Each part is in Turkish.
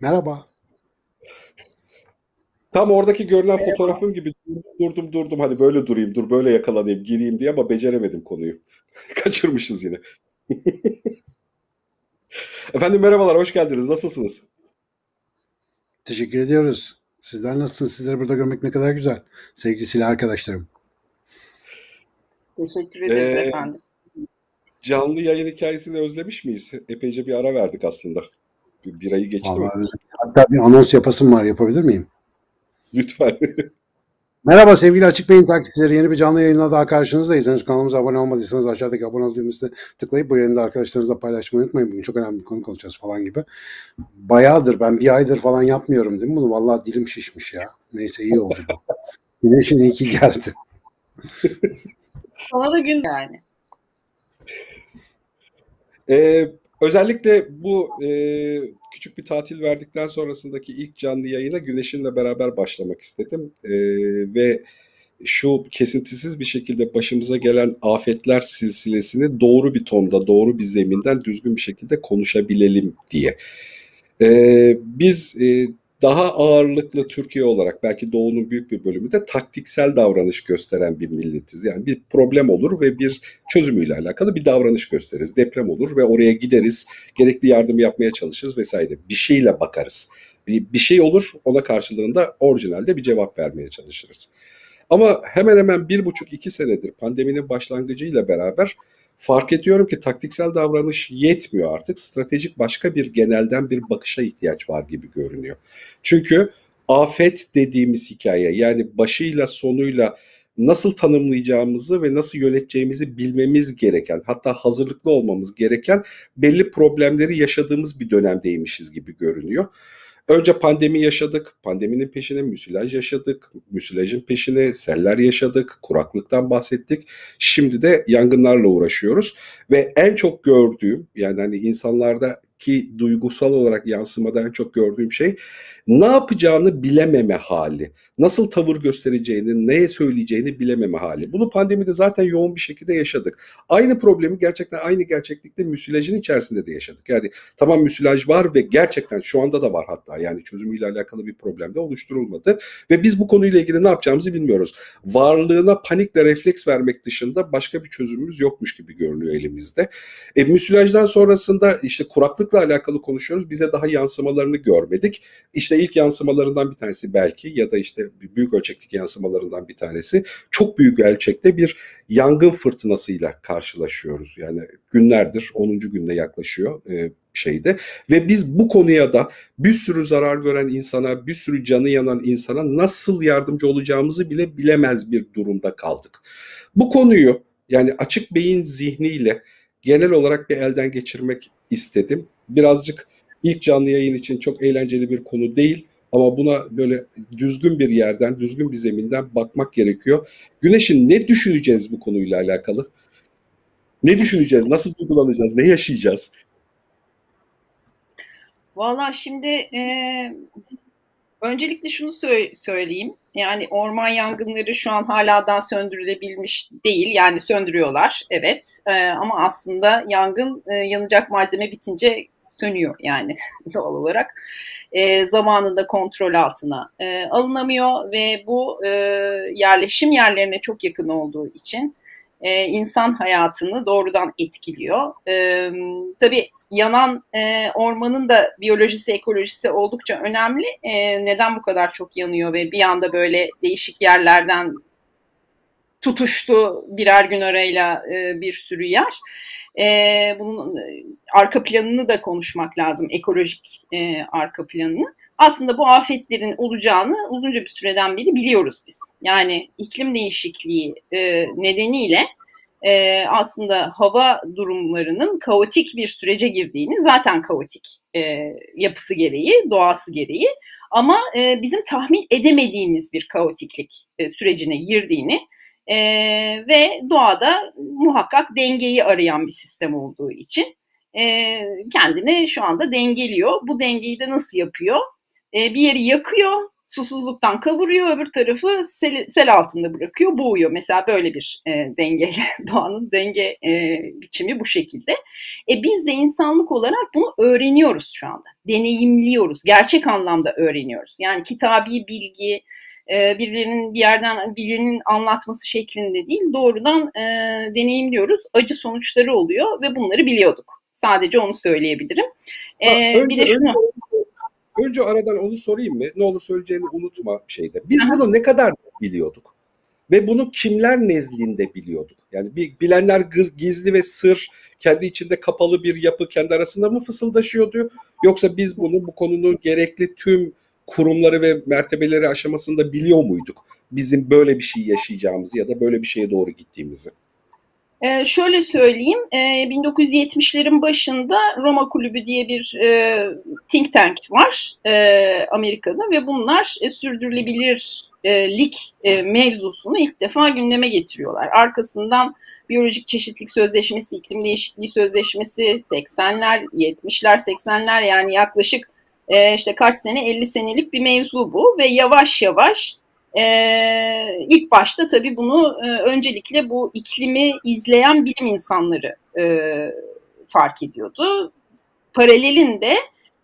Merhaba. Tam oradaki görünen fotoğrafım gibi durdum durdum hani böyle durayım dur böyle yakalanayım gireyim diye ama beceremedim konuyu. Kaçırmışız yine. Efendim merhabalar hoş geldiniz nasılsınız? Teşekkür ediyoruz. Sizler nasılsınız? Sizleri burada görmek ne kadar güzel. Sevgili silah arkadaşlarım. Teşekkür ederiz Ee, efendim. Canlı yayın hikayesini özlemiş miyiz? Epeyce bir ara verdik aslında. Bir, bir ayı geçti? Vallahi. Hatta bir anons yapasım var. Yapabilir miyim? Lütfen. Merhaba sevgili Açık Beyin takipçileri. Yeni bir canlı yayınla daha karşınızdayız. Henüz kanalımıza abone olmadıysanız aşağıdaki abone ol düğmesine tıklayıp bu yayını da arkadaşlarınızla paylaşmayı unutmayın. Bugün çok önemli bir konu konuşacağız falan gibi. Bayağıdır ben bir aydır falan yapmıyorum değil mi bunu? Vallahi dilim şişmiş ya. Neyse iyi oldu bu. Güneşin iyi ki geldi. Sana da gün yani. Ee, özellikle bu e, küçük bir tatil verdikten sonrasındaki ilk canlı yayına Güneş'inle beraber başlamak istedim. Ee, ve şu kesintisiz bir şekilde başımıza gelen afetler silsilesini doğru bir tonda, doğru bir zeminden düzgün bir şekilde konuşabilelim diye. Ee, biz e, daha ağırlıklı Türkiye olarak belki Doğu'nun büyük bir bölümünde taktiksel davranış gösteren bir milletiz. Yani bir problem olur ve bir çözümüyle alakalı bir davranış gösteririz. Deprem olur ve oraya gideriz, gerekli yardımı yapmaya çalışırız vesaire. Bir şeyle bakarız. Bir, bir şey olur, ona karşılığında orijinalde bir cevap vermeye çalışırız. Ama hemen hemen bir buçuk iki senedir pandeminin başlangıcıyla beraber fark ediyorum ki taktiksel davranış yetmiyor artık. Stratejik başka bir genelden bir bakışa ihtiyaç var gibi görünüyor. Çünkü afet dediğimiz hikaye yani başıyla sonuyla nasıl tanımlayacağımızı ve nasıl yöneteceğimizi bilmemiz gereken hatta hazırlıklı olmamız gereken belli problemleri yaşadığımız bir dönemdeymişiz gibi görünüyor. Önce pandemi yaşadık, pandeminin peşine müsilaj yaşadık, müsilajın peşine seller yaşadık, kuraklıktan bahsettik. Şimdi de yangınlarla uğraşıyoruz ve en çok gördüğüm yani hani insanlardaki duygusal olarak yansımada en çok gördüğüm şey ne yapacağını bilememe hali. Nasıl tavır göstereceğini, neye söyleyeceğini bilememe hali. Bunu pandemide zaten yoğun bir şekilde yaşadık. Aynı problemi gerçekten aynı gerçeklikte müsilajın içerisinde de yaşadık. Yani tamam müsilaj var ve gerçekten şu anda da var hatta yani çözümüyle alakalı bir problem de oluşturulmadı. Ve biz bu konuyla ilgili ne yapacağımızı bilmiyoruz. Varlığına panikle refleks vermek dışında başka bir çözümümüz yokmuş gibi görünüyor elimizde. E, müsilajdan sonrasında işte kuraklıkla alakalı konuşuyoruz. Bize daha yansımalarını görmedik. İşte ilk yansımalarından bir tanesi belki ya da işte büyük ölçekteki yansımalarından bir tanesi çok büyük ölçekte bir yangın fırtınasıyla karşılaşıyoruz. Yani günlerdir 10. günde yaklaşıyor e, şeyde ve biz bu konuya da bir sürü zarar gören insana, bir sürü canı yanan insana nasıl yardımcı olacağımızı bile bilemez bir durumda kaldık. Bu konuyu yani açık beyin zihniyle genel olarak bir elden geçirmek istedim. Birazcık ilk canlı yayın için çok eğlenceli bir konu değil ama buna böyle düzgün bir yerden, düzgün bir zeminden bakmak gerekiyor. Güneş'in ne düşüneceğiz bu konuyla alakalı? Ne düşüneceğiz? Nasıl duygulanacağız? Ne yaşayacağız? Valla şimdi e, öncelikle şunu sö- söyleyeyim. Yani orman yangınları şu an haladan söndürülebilmiş değil. Yani söndürüyorlar evet. E, ama aslında yangın e, yanacak malzeme bitince sönüyor yani doğal olarak. E, zamanında kontrol altına e, alınamıyor ve bu e, yerleşim yerlerine çok yakın olduğu için e, insan hayatını doğrudan etkiliyor. E, tabii yanan e, ormanın da biyolojisi, ekolojisi oldukça önemli. E, neden bu kadar çok yanıyor ve bir anda böyle değişik yerlerden tutuştu birer gün arayla e, bir sürü yer. E, bunun arka planını da konuşmak lazım, ekolojik e, arka planını. Aslında bu afetlerin olacağını uzunca bir süreden beri biliyoruz biz. Yani iklim değişikliği e, nedeniyle e, aslında hava durumlarının kaotik bir sürece girdiğini zaten kaotik e, yapısı gereği, doğası gereği ama e, bizim tahmin edemediğimiz bir kaotiklik e, sürecine girdiğini e, ve doğada muhakkak dengeyi arayan bir sistem olduğu için e, kendini şu anda dengeliyor. Bu dengeyi de nasıl yapıyor? E, bir yeri yakıyor, susuzluktan kavuruyor, öbür tarafı sel, sel altında bırakıyor, boğuyor. Mesela böyle bir e, denge, doğanın denge e, biçimi bu şekilde. E biz de insanlık olarak bunu öğreniyoruz şu anda. Deneyimliyoruz, gerçek anlamda öğreniyoruz. Yani kitabi bilgi, e, birilerinin bir yerden birinin anlatması şeklinde değil, doğrudan e, deneyimliyoruz. Acı sonuçları oluyor ve bunları biliyorduk. Sadece onu söyleyebilirim. E, önce, bir de şunu... önce Önce aradan onu sorayım mı? Ne olur söyleyeceğini unutma şeyde. Biz bunu ne kadar biliyorduk? Ve bunu kimler nezdinde biliyorduk? Yani bilenler gizli ve sır, kendi içinde kapalı bir yapı kendi arasında mı fısıldaşıyordu? Yoksa biz bunu bu konunun gerekli tüm kurumları ve mertebeleri aşamasında biliyor muyduk? Bizim böyle bir şey yaşayacağımızı ya da böyle bir şeye doğru gittiğimizi. Ee, şöyle söyleyeyim, e, 1970'lerin başında Roma Kulübü diye bir e, think tank var e, Amerika'da ve bunlar e, sürdürülebilirlik e, mevzusunu ilk defa gündeme getiriyorlar. Arkasından Biyolojik Çeşitlik Sözleşmesi, İklim Değişikliği Sözleşmesi 80'ler, 70'ler, 80'ler yani yaklaşık e, işte kaç sene, 50 senelik bir mevzu bu ve yavaş yavaş ee, ilk başta tabii bunu e, öncelikle bu iklimi izleyen bilim insanları e, fark ediyordu. Paralelinde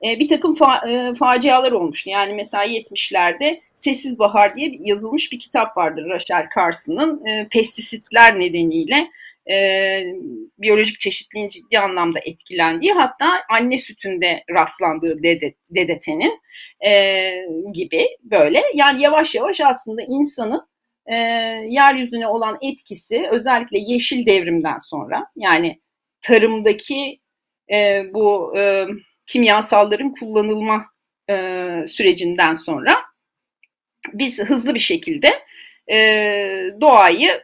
e, bir takım fa, e, facialar olmuştu. Yani mesela 70'lerde Sessiz Bahar diye yazılmış bir kitap vardır Rachel Carson'ın. E, pestisitler nedeniyle e, biyolojik çeşitliliğin ciddi anlamda etkilendiği hatta anne sütünde rastlandığı DDT'nin e, gibi böyle. Yani yavaş yavaş aslında insanın e, yeryüzüne olan etkisi özellikle yeşil devrimden sonra yani tarımdaki e, bu e, kimyasalların kullanılma e, sürecinden sonra biz hızlı bir şekilde e, doğayı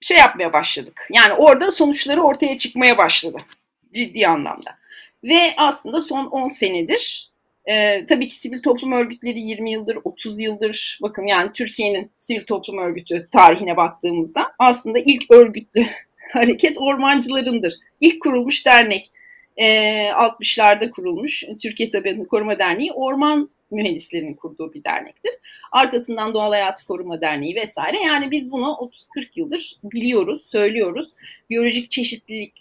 şey yapmaya başladık. Yani orada sonuçları ortaya çıkmaya başladı. Ciddi anlamda. Ve aslında son 10 senedir e, tabii ki sivil toplum örgütleri 20 yıldır, 30 yıldır bakın yani Türkiye'nin sivil toplum örgütü tarihine baktığımızda aslında ilk örgütlü hareket ormancılarındır. İlk kurulmuş dernek 60'larda kurulmuş Türkiye Tabiatını Koruma Derneği orman mühendislerin kurduğu bir dernektir. Arkasından Doğal Hayatı Koruma Derneği vesaire. Yani biz bunu 30-40 yıldır biliyoruz, söylüyoruz. Biyolojik çeşitlilik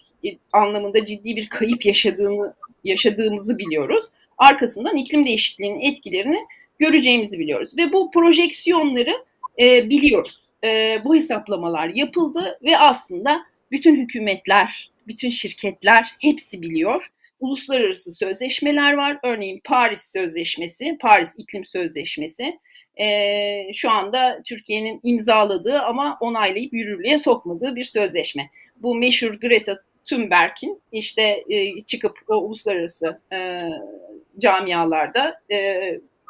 anlamında ciddi bir kayıp yaşadığını yaşadığımızı biliyoruz. Arkasından iklim değişikliğinin etkilerini göreceğimizi biliyoruz. Ve bu projeksiyonları e, biliyoruz. E, bu hesaplamalar yapıldı ve aslında bütün hükümetler, bütün şirketler hepsi biliyor uluslararası sözleşmeler var. Örneğin Paris Sözleşmesi, Paris İklim Sözleşmesi. E, şu anda Türkiye'nin imzaladığı ama onaylayıp yürürlüğe sokmadığı bir sözleşme. Bu meşhur Greta Thunberg'in işte e, çıkıp o uluslararası e, camialarda e,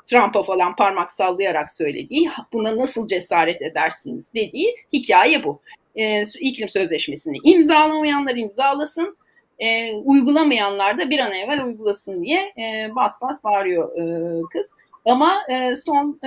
Trump'a falan parmak sallayarak söylediği, buna nasıl cesaret edersiniz dediği hikaye bu. E, iklim sözleşmesini imzalamayanlar imzalasın, e, uygulamayanlar da bir an evvel uygulasın diye e, bas bas bağırıyor e, kız. Ama e, son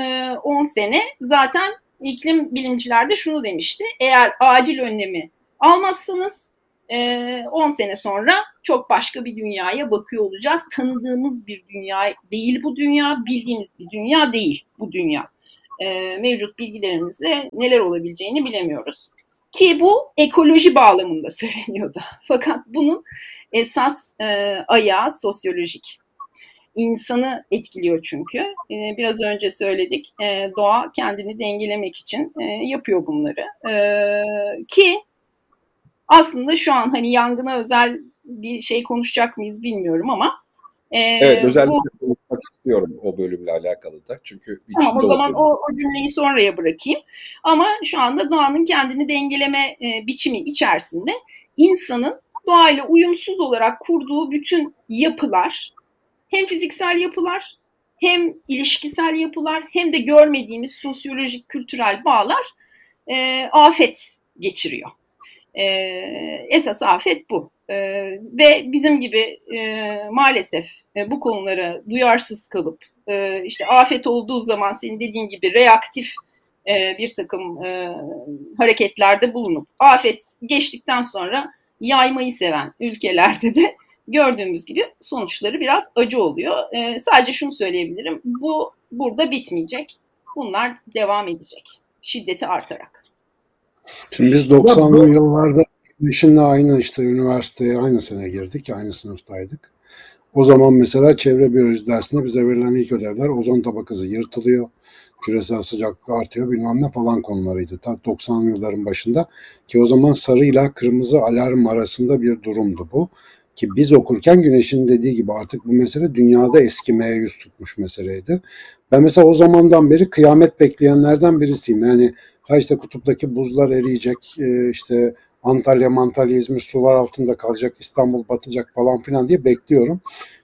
10 e, sene zaten iklim bilimciler de şunu demişti. Eğer acil önlemi almazsanız 10 e, sene sonra çok başka bir dünyaya bakıyor olacağız. Tanıdığımız bir dünya değil bu dünya, bildiğimiz bir dünya değil bu dünya. E, mevcut bilgilerimizle neler olabileceğini bilemiyoruz. Ki bu ekoloji bağlamında söyleniyordu. Fakat bunun esas e, ayağı sosyolojik. İnsanı etkiliyor çünkü. E, biraz önce söyledik. E, doğa kendini dengelemek için e, yapıyor bunları. E, ki aslında şu an hani yangına özel bir şey konuşacak mıyız bilmiyorum ama e, evet özellikle bu, konuşmak istiyorum o bölümle alakalı da. Çünkü tamam, o zaman o, o cümleyi sonraya bırakayım. Ama şu anda doğanın kendini dengeleme e, biçimi içerisinde insanın doğayla uyumsuz olarak kurduğu bütün yapılar hem fiziksel yapılar hem ilişkisel yapılar hem de görmediğimiz sosyolojik kültürel bağlar e, afet geçiriyor. E, esas afet bu. E, ve bizim gibi e, maalesef e, bu konulara duyarsız kalıp e, işte afet olduğu zaman senin dediğin gibi reaktif e, bir takım e, hareketlerde bulunup afet geçtikten sonra yaymayı seven ülkelerde de gördüğümüz gibi sonuçları biraz acı oluyor. E, sadece şunu söyleyebilirim. Bu burada bitmeyecek. Bunlar devam edecek. Şiddeti artarak. Şimdi biz 90'lı yıllarda Güneş'inle aynı işte üniversiteye aynı sene girdik. Aynı sınıftaydık. O zaman mesela çevre biyoloji dersinde bize verilen ilk ödevler ozon tabakası yırtılıyor. Küresel sıcaklık artıyor bilmem ne falan konularıydı. Ta 90'lı yılların başında ki o zaman sarı ile kırmızı alarm arasında bir durumdu bu. Ki biz okurken Güneş'in dediği gibi artık bu mesele dünyada eskimeye yüz tutmuş meseleydi. Ben mesela o zamandan beri kıyamet bekleyenlerden birisiyim. Yani ha işte kutuptaki buzlar eriyecek, işte Antalya, Mantalya, İzmir sular altında kalacak, İstanbul batacak falan filan diye bekliyorum.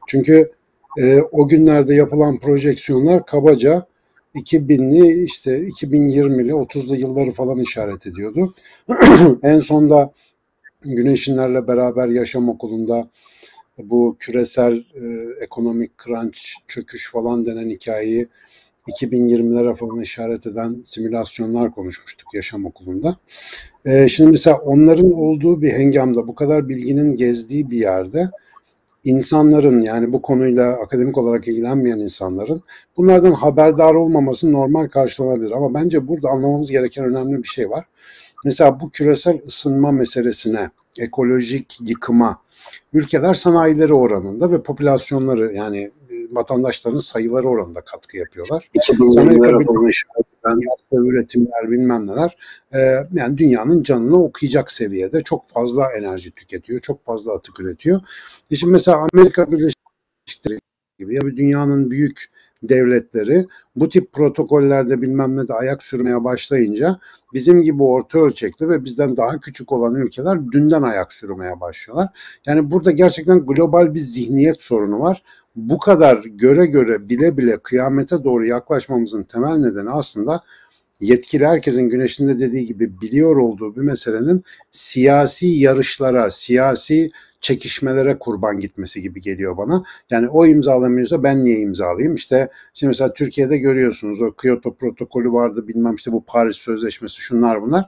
Çünkü e, o günlerde yapılan projeksiyonlar kabaca 2000'li işte 2020'li 30'lu yılları falan işaret ediyordu. en sonda Güneşinlerle beraber yaşam okulunda bu küresel e, ekonomik crunch, çöküş falan denen hikayeyi 2020'lere falan işaret eden simülasyonlar konuşmuştuk yaşam okulunda. Ee, şimdi mesela onların olduğu bir hengamda bu kadar bilginin gezdiği bir yerde insanların yani bu konuyla akademik olarak ilgilenmeyen insanların bunlardan haberdar olmaması normal karşılanabilir. Ama bence burada anlamamız gereken önemli bir şey var. Mesela bu küresel ısınma meselesine, ekolojik yıkıma ülkeler sanayileri oranında ve popülasyonları yani vatandaşların sayıları oranında katkı yapıyorlar. 2020'lere falan üretimler bilmem neler e, yani dünyanın canını okuyacak seviyede çok fazla enerji tüketiyor, çok fazla atık üretiyor. E şimdi mesela Amerika Birleşik Devletleri gibi ya dünyanın büyük devletleri bu tip protokollerde bilmem ne de ayak sürmeye başlayınca bizim gibi orta ölçekli ve bizden daha küçük olan ülkeler dünden ayak sürmeye başlıyorlar. Yani burada gerçekten global bir zihniyet sorunu var bu kadar göre göre bile bile kıyamete doğru yaklaşmamızın temel nedeni aslında yetkili herkesin güneşinde dediği gibi biliyor olduğu bir meselenin siyasi yarışlara, siyasi çekişmelere kurban gitmesi gibi geliyor bana. Yani o imzalamıyorsa ben niye imzalayayım? İşte şimdi mesela Türkiye'de görüyorsunuz o Kyoto protokolü vardı bilmem işte bu Paris Sözleşmesi şunlar bunlar.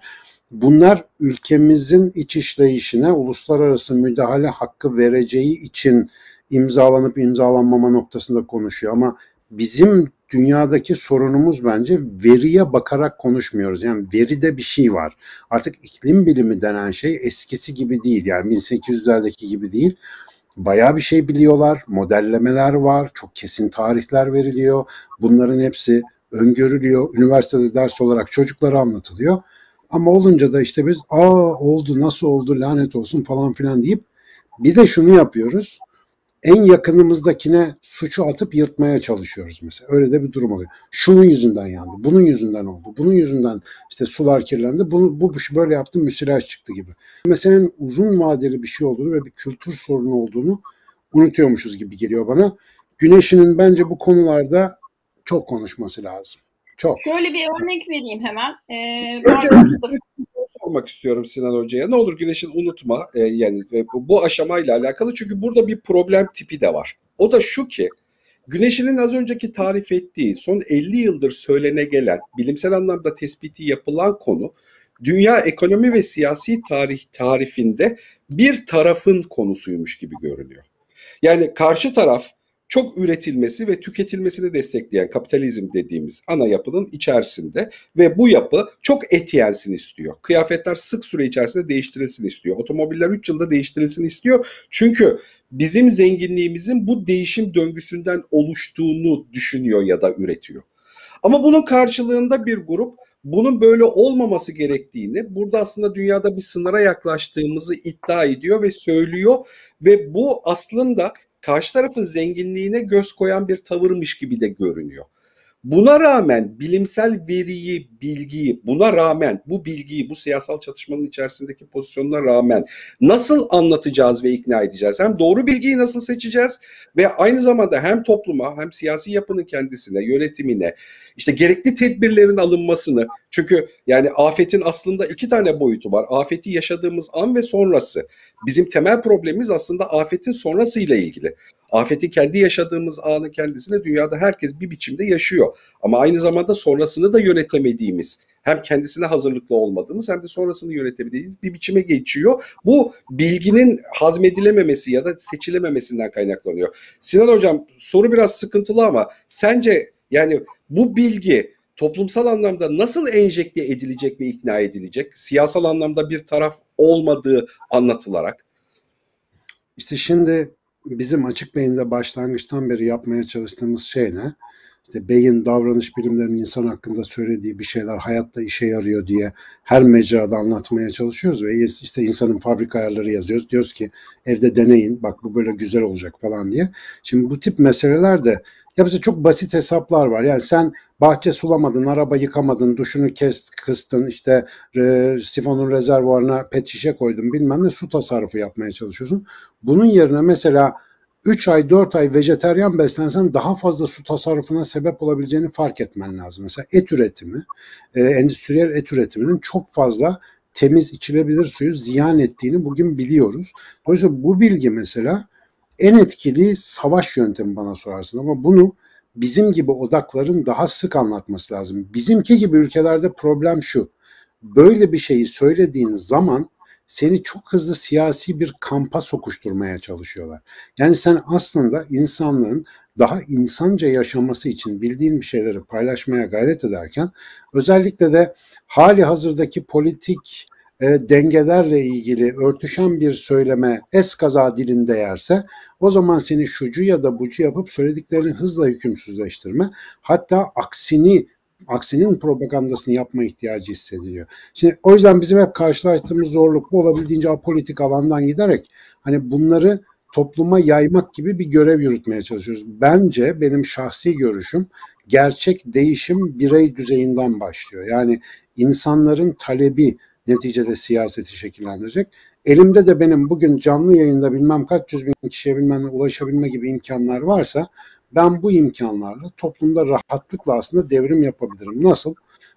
Bunlar ülkemizin iç işleyişine uluslararası müdahale hakkı vereceği için imzalanıp imzalanmama noktasında konuşuyor ama bizim dünyadaki sorunumuz bence veriye bakarak konuşmuyoruz. Yani veride bir şey var. Artık iklim bilimi denen şey eskisi gibi değil. Yani 1800'lerdeki gibi değil. Bayağı bir şey biliyorlar. Modellemeler var. Çok kesin tarihler veriliyor. Bunların hepsi öngörülüyor. Üniversitede ders olarak çocuklara anlatılıyor. Ama olunca da işte biz aa oldu nasıl oldu lanet olsun falan filan deyip bir de şunu yapıyoruz en yakınımızdakine suçu atıp yırtmaya çalışıyoruz mesela. Öyle de bir durum oluyor. Şunun yüzünden yandı, bunun yüzünden oldu, bunun yüzünden işte sular kirlendi, bu, bu böyle yaptım müsilaj çıktı gibi. Meselenin uzun vadeli bir şey olduğunu ve bir kültür sorunu olduğunu unutuyormuşuz gibi geliyor bana. Güneş'in bence bu konularda çok konuşması lazım. Çok. Şöyle bir örnek vereyim hemen. Ee, Önce sormak istiyorum Sinan Hoca'ya. Ne olur Güneş'in unutma e, yani e, bu aşamayla alakalı çünkü burada bir problem tipi de var. O da şu ki Güneş'in az önceki tarif ettiği son 50 yıldır söylene gelen bilimsel anlamda tespiti yapılan konu dünya ekonomi ve siyasi tarih tarifinde bir tarafın konusuymuş gibi görünüyor. Yani karşı taraf çok üretilmesi ve tüketilmesini destekleyen kapitalizm dediğimiz ana yapının içerisinde ve bu yapı çok et yensin istiyor. Kıyafetler sık süre içerisinde değiştirilsin istiyor. Otomobiller 3 yılda değiştirilsin istiyor. Çünkü bizim zenginliğimizin bu değişim döngüsünden oluştuğunu düşünüyor ya da üretiyor. Ama bunun karşılığında bir grup bunun böyle olmaması gerektiğini, burada aslında dünyada bir sınıra yaklaştığımızı iddia ediyor ve söylüyor ve bu aslında karşı tarafın zenginliğine göz koyan bir tavırmış gibi de görünüyor. Buna rağmen bilimsel veriyi, bilgiyi, buna rağmen bu bilgiyi, bu siyasal çatışmanın içerisindeki pozisyonuna rağmen nasıl anlatacağız ve ikna edeceğiz? Hem doğru bilgiyi nasıl seçeceğiz ve aynı zamanda hem topluma hem siyasi yapının kendisine, yönetimine, işte gerekli tedbirlerin alınmasını çünkü yani afetin aslında iki tane boyutu var. Afeti yaşadığımız an ve sonrası. Bizim temel problemimiz aslında afetin sonrasıyla ilgili. Afetin kendi yaşadığımız anı kendisine dünyada herkes bir biçimde yaşıyor. Ama aynı zamanda sonrasını da yönetemediğimiz hem kendisine hazırlıklı olmadığımız hem de sonrasını yönetebildiğimiz bir biçime geçiyor. Bu bilginin hazmedilememesi ya da seçilememesinden kaynaklanıyor. Sinan Hocam soru biraz sıkıntılı ama sence yani bu bilgi toplumsal anlamda nasıl enjekte edilecek ve ikna edilecek? Siyasal anlamda bir taraf olmadığı anlatılarak. İşte şimdi bizim açık beyinde başlangıçtan beri yapmaya çalıştığımız şey ne? İşte beyin davranış bilimlerinin insan hakkında söylediği bir şeyler hayatta işe yarıyor diye her mecrada anlatmaya çalışıyoruz ve işte insanın fabrika ayarları yazıyoruz. Diyoruz ki evde deneyin bak bu böyle güzel olacak falan diye. Şimdi bu tip meseleler de ya bize çok basit hesaplar var. Yani sen bahçe sulamadın, araba yıkamadın, duşunu kes, kıstın, işte e, sifonun rezervuarına pet şişe koydun bilmem ne su tasarrufu yapmaya çalışıyorsun. Bunun yerine mesela 3 ay 4 ay vejeteryan beslensen daha fazla su tasarrufuna sebep olabileceğini fark etmen lazım. Mesela et üretimi, e, endüstriyel et üretiminin çok fazla temiz içilebilir suyu ziyan ettiğini bugün biliyoruz. Dolayısıyla bu bilgi mesela en etkili savaş yöntemi bana sorarsın ama bunu bizim gibi odakların daha sık anlatması lazım. Bizimki gibi ülkelerde problem şu. Böyle bir şeyi söylediğin zaman seni çok hızlı siyasi bir kampa sokuşturmaya çalışıyorlar. Yani sen aslında insanlığın daha insanca yaşaması için bildiğin bir şeyleri paylaşmaya gayret ederken özellikle de hali hazırdaki politik e, dengelerle ilgili örtüşen bir söyleme eskaza dilinde yerse o zaman seni şucu ya da bucu yapıp söylediklerini hızla hükümsüzleştirme hatta aksini aksinin propagandasını yapma ihtiyacı hissediliyor. Şimdi o yüzden bizim hep karşılaştığımız zorluk bu olabildiğince apolitik alandan giderek hani bunları topluma yaymak gibi bir görev yürütmeye çalışıyoruz. Bence benim şahsi görüşüm gerçek değişim birey düzeyinden başlıyor. Yani insanların talebi neticede siyaseti şekillendirecek. Elimde de benim bugün canlı yayında bilmem kaç yüz bin kişiye bilmem ulaşabilme gibi imkanlar varsa ben bu imkanlarla toplumda rahatlıkla aslında devrim yapabilirim. Nasıl?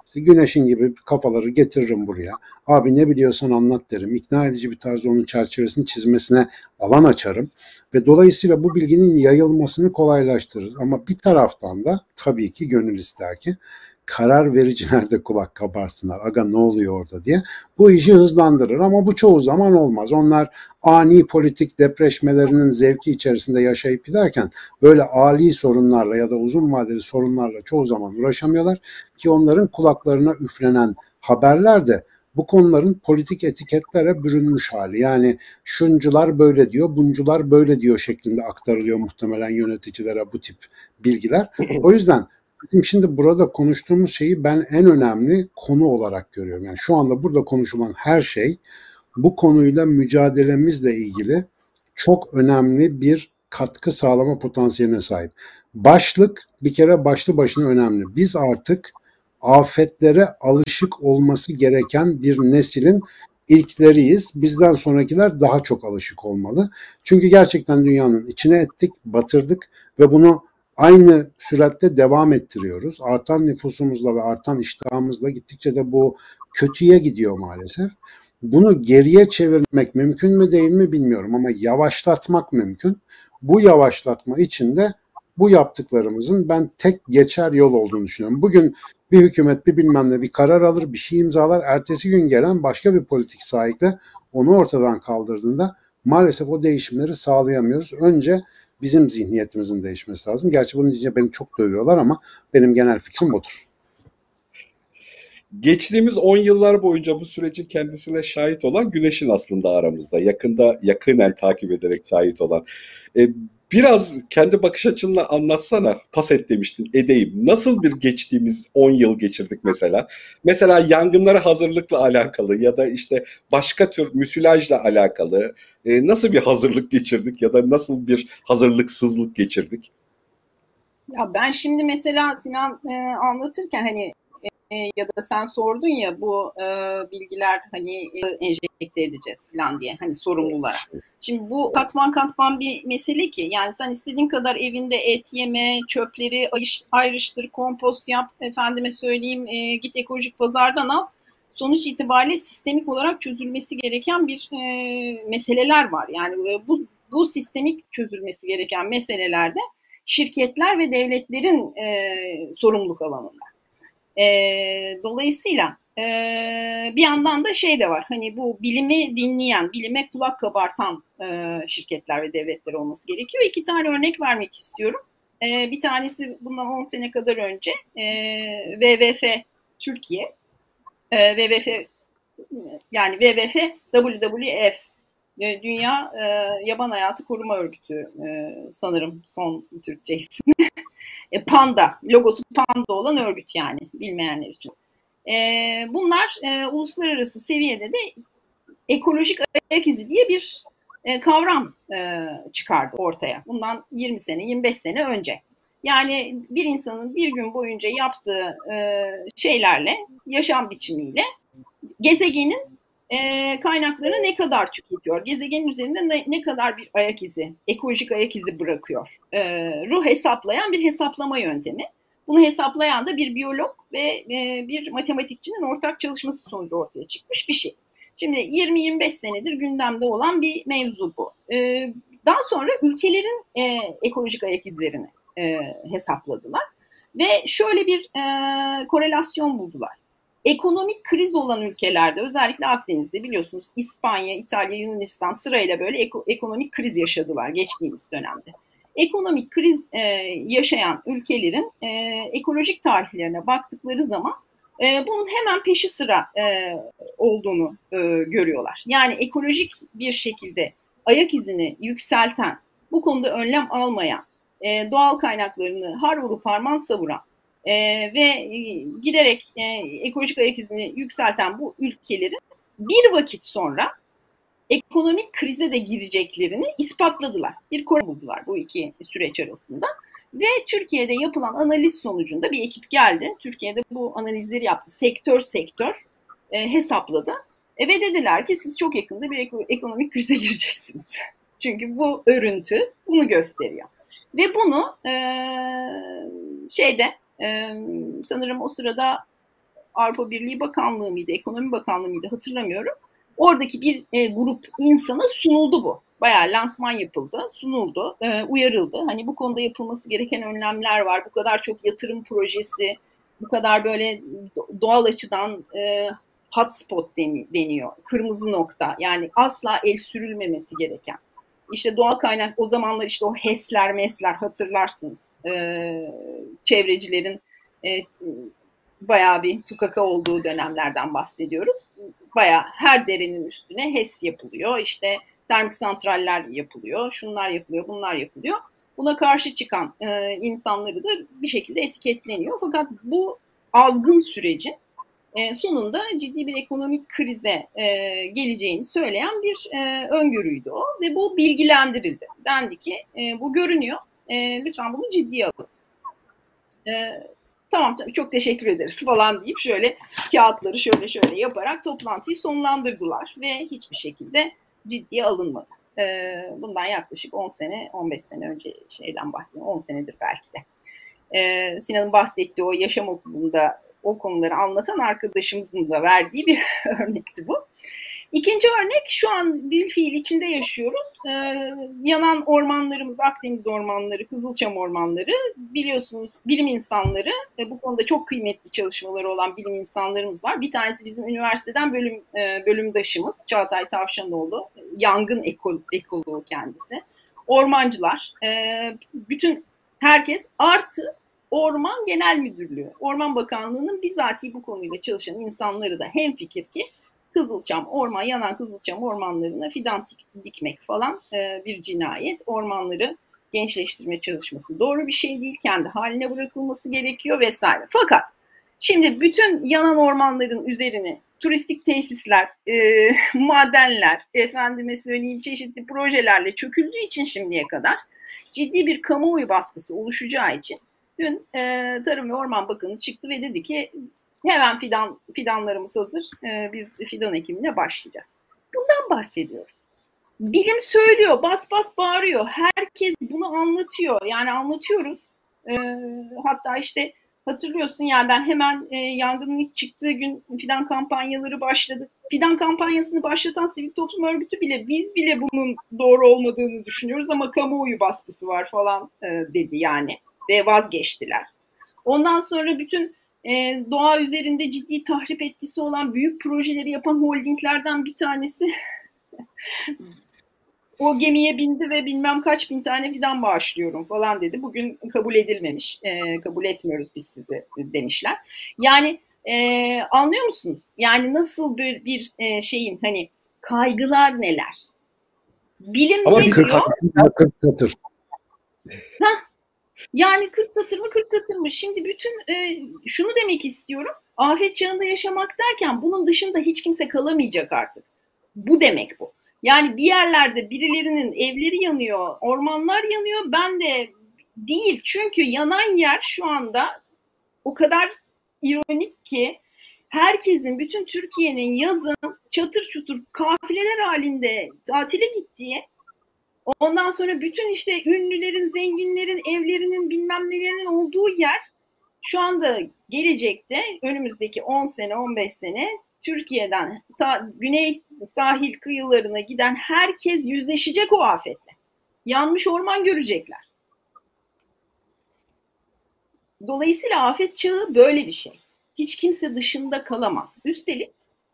İşte güneşin gibi kafaları getiririm buraya. Abi ne biliyorsan anlat derim. İkna edici bir tarzda onun çerçevesini çizmesine alan açarım. Ve dolayısıyla bu bilginin yayılmasını kolaylaştırır. Ama bir taraftan da tabii ki gönül ister ki karar vericiler de kulak kabarsınlar. Aga ne oluyor orada diye. Bu işi hızlandırır ama bu çoğu zaman olmaz. Onlar ani politik depreşmelerinin zevki içerisinde yaşayıp giderken böyle ali sorunlarla ya da uzun vadeli sorunlarla çoğu zaman uğraşamıyorlar ki onların kulaklarına üflenen haberler de bu konuların politik etiketlere bürünmüş hali. Yani şuncular böyle diyor, buncular böyle diyor şeklinde aktarılıyor muhtemelen yöneticilere bu tip bilgiler. O yüzden Bizim şimdi burada konuştuğumuz şeyi ben en önemli konu olarak görüyorum. Yani şu anda burada konuşulan her şey bu konuyla mücadelemizle ilgili çok önemli bir katkı sağlama potansiyeline sahip. Başlık bir kere başlı başına önemli. Biz artık afetlere alışık olması gereken bir neslin ilkleriyiz. Bizden sonrakiler daha çok alışık olmalı. Çünkü gerçekten dünyanın içine ettik, batırdık ve bunu aynı süratte devam ettiriyoruz. Artan nüfusumuzla ve artan iştahımızla gittikçe de bu kötüye gidiyor maalesef. Bunu geriye çevirmek mümkün mü değil mi bilmiyorum ama yavaşlatmak mümkün. Bu yavaşlatma için de bu yaptıklarımızın ben tek geçer yol olduğunu düşünüyorum. Bugün bir hükümet bir bilmem ne bir karar alır, bir şey imzalar. Ertesi gün gelen başka bir politik sahikle onu ortadan kaldırdığında maalesef o değişimleri sağlayamıyoruz. Önce bizim zihniyetimizin değişmesi lazım. Gerçi bunun için beni çok dövüyorlar ama benim genel fikrim odur. Geçtiğimiz 10 yıllar boyunca bu sürecin kendisine şahit olan Güneş'in aslında aramızda. Yakında yakinen takip ederek şahit olan. E, biraz kendi bakış açınla anlatsana. Pas et demiştin. Edeyim. Nasıl bir geçtiğimiz 10 yıl geçirdik mesela? Mesela yangınlara hazırlıkla alakalı ya da işte başka tür müsilajla alakalı e, nasıl bir hazırlık geçirdik ya da nasıl bir hazırlıksızlık geçirdik? Ya ben şimdi mesela Sinan e, anlatırken hani ya da sen sordun ya bu e, bilgiler hani e, enjekte edeceğiz falan diye hani sorumlular. Şimdi bu katman katman bir mesele ki yani sen istediğin kadar evinde et yeme, çöpleri ayrıştır, kompost yap, efendime söyleyeyim e, git ekolojik pazardan al. Sonuç itibariyle sistemik olarak çözülmesi gereken bir e, meseleler var. Yani e, bu bu sistemik çözülmesi gereken meselelerde şirketler ve devletlerin e, sorumluluk alanında. E, dolayısıyla e, bir yandan da şey de var. Hani bu bilimi dinleyen, bilime kulak kabartan e, şirketler ve devletler olması gerekiyor. İki tane örnek vermek istiyorum. E, bir tanesi bundan 10 sene kadar önce e, WWF Türkiye. E, WWF yani WWF WWF e, Dünya e, Yaban Hayatı Koruma Örgütü e, sanırım son Türkçe ismi. e, Panda, logosu Panda olan örgüt yani bilmeyenler için. E, bunlar e, uluslararası seviyede de ekolojik ayak izi diye bir e, kavram e, çıkardı ortaya. Bundan 20 sene, 25 sene önce. Yani bir insanın bir gün boyunca yaptığı e, şeylerle, yaşam biçimiyle gezegenin e, kaynaklarını ne kadar tüketiyor, gezegenin üzerinde ne, ne kadar bir ayak izi, ekolojik ayak izi bırakıyor. E, ruh hesaplayan bir hesaplama yöntemi. Bunu hesaplayan da bir biyolog ve e, bir matematikçinin ortak çalışması sonucu ortaya çıkmış bir şey. Şimdi 20-25 senedir gündemde olan bir mevzu bu. E, daha sonra ülkelerin e, ekolojik ayak izlerini e, hesapladılar ve şöyle bir e, korelasyon buldular ekonomik kriz olan ülkelerde özellikle Akdeniz'de biliyorsunuz İspanya, İtalya, Yunanistan sırayla böyle eko, ekonomik kriz yaşadılar geçtiğimiz dönemde. Ekonomik kriz e, yaşayan ülkelerin e, ekolojik tarihlerine baktıkları zaman e, bunun hemen peşi sıra e, olduğunu e, görüyorlar. Yani ekolojik bir şekilde ayak izini yükselten, bu konuda önlem almayan, e, doğal kaynaklarını har vurup harman savuran e, ve giderek e, ekolojik ayak izini yükselten bu ülkelerin bir vakit sonra ekonomik krize de gireceklerini ispatladılar. Bir konu buldular bu iki süreç arasında. Ve Türkiye'de yapılan analiz sonucunda bir ekip geldi. Türkiye'de bu analizleri yaptı. Sektör sektör e, hesapladı. E, ve dediler ki siz çok yakında bir ekonomik krize gireceksiniz. Çünkü bu örüntü bunu gösteriyor. Ve bunu e, şeyde sanırım o sırada Avrupa Birliği Bakanlığı mıydı, Ekonomi Bakanlığı mıydı hatırlamıyorum. Oradaki bir e, grup insana sunuldu bu. Bayağı lansman yapıldı, sunuldu, e, uyarıldı. Hani bu konuda yapılması gereken önlemler var. Bu kadar çok yatırım projesi, bu kadar böyle doğal açıdan e, hotspot deniyor. Kırmızı nokta. Yani asla el sürülmemesi gereken. İşte doğal kaynak o zamanlar işte o HES'ler mesler hatırlarsınız. Ee, çevrecilerin e, bayağı bir tukaka olduğu dönemlerden bahsediyoruz. Bayağı her derenin üstüne HES yapılıyor. İşte termik santraller yapılıyor. Şunlar yapılıyor, bunlar yapılıyor. Buna karşı çıkan e, insanları da bir şekilde etiketleniyor. Fakat bu azgın sürecin e, sonunda ciddi bir ekonomik krize e, geleceğini söyleyen bir e, öngörüydü o ve bu bilgilendirildi. Dendi ki e, bu görünüyor, e, lütfen bunu ciddiye alın. E, tamam tabii çok teşekkür ederiz falan deyip şöyle kağıtları şöyle şöyle yaparak toplantıyı sonlandırdılar ve hiçbir şekilde ciddiye alınmadı. E, bundan yaklaşık 10 sene, 15 sene önce şeyden bahsediyorum, 10 senedir belki de. E, Sinan'ın bahsettiği o yaşam okulunda o konuları anlatan arkadaşımızın da verdiği bir örnekti bu. İkinci örnek şu an bir fiil içinde yaşıyoruz. Ee, yanan ormanlarımız, Akdeniz ormanları, Kızılçam ormanları biliyorsunuz bilim insanları, e, bu konuda çok kıymetli çalışmaları olan bilim insanlarımız var. Bir tanesi bizim üniversiteden bölüm e, bölümdaşımız Çağatay Tavşanoğlu, yangın ekol, ekoloğu kendisi. Ormancılar, e, bütün herkes artı Orman Genel Müdürlüğü, Orman Bakanlığı'nın bizatihi bu konuyla çalışan insanları da hem fikir ki Kızılçam, orman, yanan Kızılçam ormanlarına fidan dikmek falan e, bir cinayet. Ormanları gençleştirme çalışması doğru bir şey değil. Kendi haline bırakılması gerekiyor vesaire. Fakat şimdi bütün yanan ormanların üzerine turistik tesisler, e, madenler, efendime söyleyeyim çeşitli projelerle çöküldüğü için şimdiye kadar ciddi bir kamuoyu baskısı oluşacağı için Dün e, Tarım ve Orman Bakanı çıktı ve dedi ki hemen fidan fidanlarımız hazır. E, biz fidan ekimine başlayacağız. Bundan bahsediyorum. Bilim söylüyor, bas bas bağırıyor. Herkes bunu anlatıyor. Yani anlatıyoruz. E, hatta işte hatırlıyorsun yani ben hemen e, yangının ilk çıktığı gün fidan kampanyaları başladı. Fidan kampanyasını başlatan sivil toplum örgütü bile biz bile bunun doğru olmadığını düşünüyoruz ama kamuoyu baskısı var falan e, dedi yani ve vazgeçtiler. Ondan sonra bütün e, doğa üzerinde ciddi tahrip etkisi olan büyük projeleri yapan holdinglerden bir tanesi o gemiye bindi ve bilmem kaç bin tane fidan bağışlıyorum falan dedi. Bugün kabul edilmemiş. E, kabul etmiyoruz biz sizi demişler. Yani e, anlıyor musunuz? Yani nasıl bir, bir e, şeyin hani kaygılar neler? Bilim Ama ne diyor? 40 katır. Yani 40 satır mı 40 katır mı? Şimdi bütün e, şunu demek istiyorum. Afet çağında yaşamak derken bunun dışında hiç kimse kalamayacak artık. Bu demek bu. Yani bir yerlerde birilerinin evleri yanıyor, ormanlar yanıyor. Ben de değil. Çünkü yanan yer şu anda o kadar ironik ki herkesin, bütün Türkiye'nin yazın çatır çutur kafileler halinde tatile gittiği Ondan sonra bütün işte ünlülerin, zenginlerin, evlerinin bilmem nelerinin olduğu yer şu anda gelecekte önümüzdeki 10 sene, 15 sene Türkiye'den ta, güney sahil kıyılarına giden herkes yüzleşecek o afetle. Yanmış orman görecekler. Dolayısıyla afet çağı böyle bir şey. Hiç kimse dışında kalamaz. Üstelik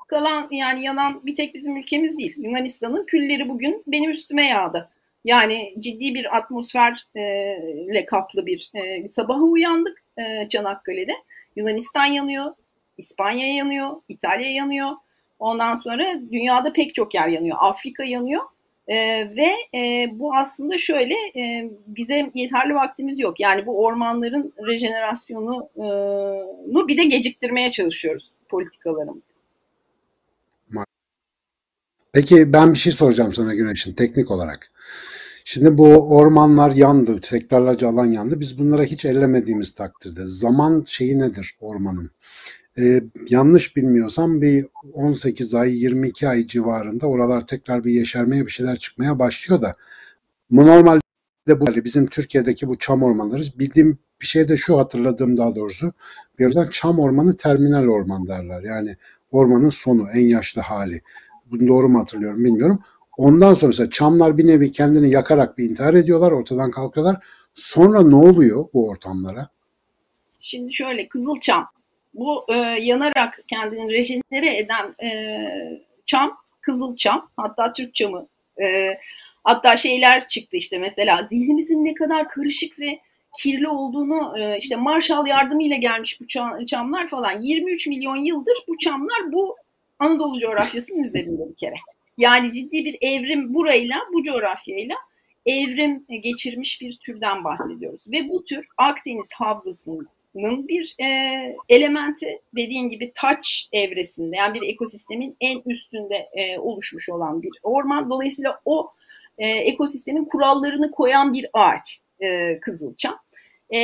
kalan yani yanan bir tek bizim ülkemiz değil. Yunanistan'ın külleri bugün benim üstüme yağdı. Yani ciddi bir atmosferle kaplı bir e, sabaha uyandık e, Çanakkale'de. Yunanistan yanıyor, İspanya yanıyor, İtalya yanıyor. Ondan sonra dünyada pek çok yer yanıyor. Afrika yanıyor. E, ve e, bu aslında şöyle e, bize yeterli vaktimiz yok. Yani bu ormanların rejenerasyonunu bir de geciktirmeye çalışıyoruz politikalarımız. Peki ben bir şey soracağım sana Güneş'in teknik olarak. Şimdi bu ormanlar yandı, sektörlerce alan yandı. Biz bunlara hiç ellemediğimiz takdirde zaman şeyi nedir ormanın? Ee, yanlış bilmiyorsam bir 18 ay, 22 ay civarında oralar tekrar bir yeşermeye bir şeyler çıkmaya başlıyor da bu normalde bu bizim Türkiye'deki bu çam ormanları bildiğim bir şey de şu hatırladığım daha doğrusu bir yerden çam ormanı terminal orman derler. Yani ormanın sonu, en yaşlı hali. Bunu doğru mu hatırlıyorum bilmiyorum. Ondan sonra mesela çamlar bir nevi kendini yakarak bir intihar ediyorlar, ortadan kalkıyorlar. Sonra ne oluyor bu ortamlara? Şimdi şöyle Kızılçam bu e, yanarak kendini rejenere eden e, çam Kızılçam hatta Türk çamı e, hatta şeyler çıktı işte mesela zihnimizin ne kadar karışık ve kirli olduğunu e, işte Marshall yardımıyla gelmiş bu çamlar falan 23 milyon yıldır bu çamlar bu Anadolu coğrafyasının üzerinde bir kere. Yani ciddi bir evrim burayla, bu coğrafyayla evrim geçirmiş bir türden bahsediyoruz. Ve bu tür Akdeniz havzasının bir e, elementi dediğin gibi taç evresinde yani bir ekosistemin en üstünde e, oluşmuş olan bir orman. Dolayısıyla o e, ekosistemin kurallarını koyan bir ağaç e, Kızılçam. E,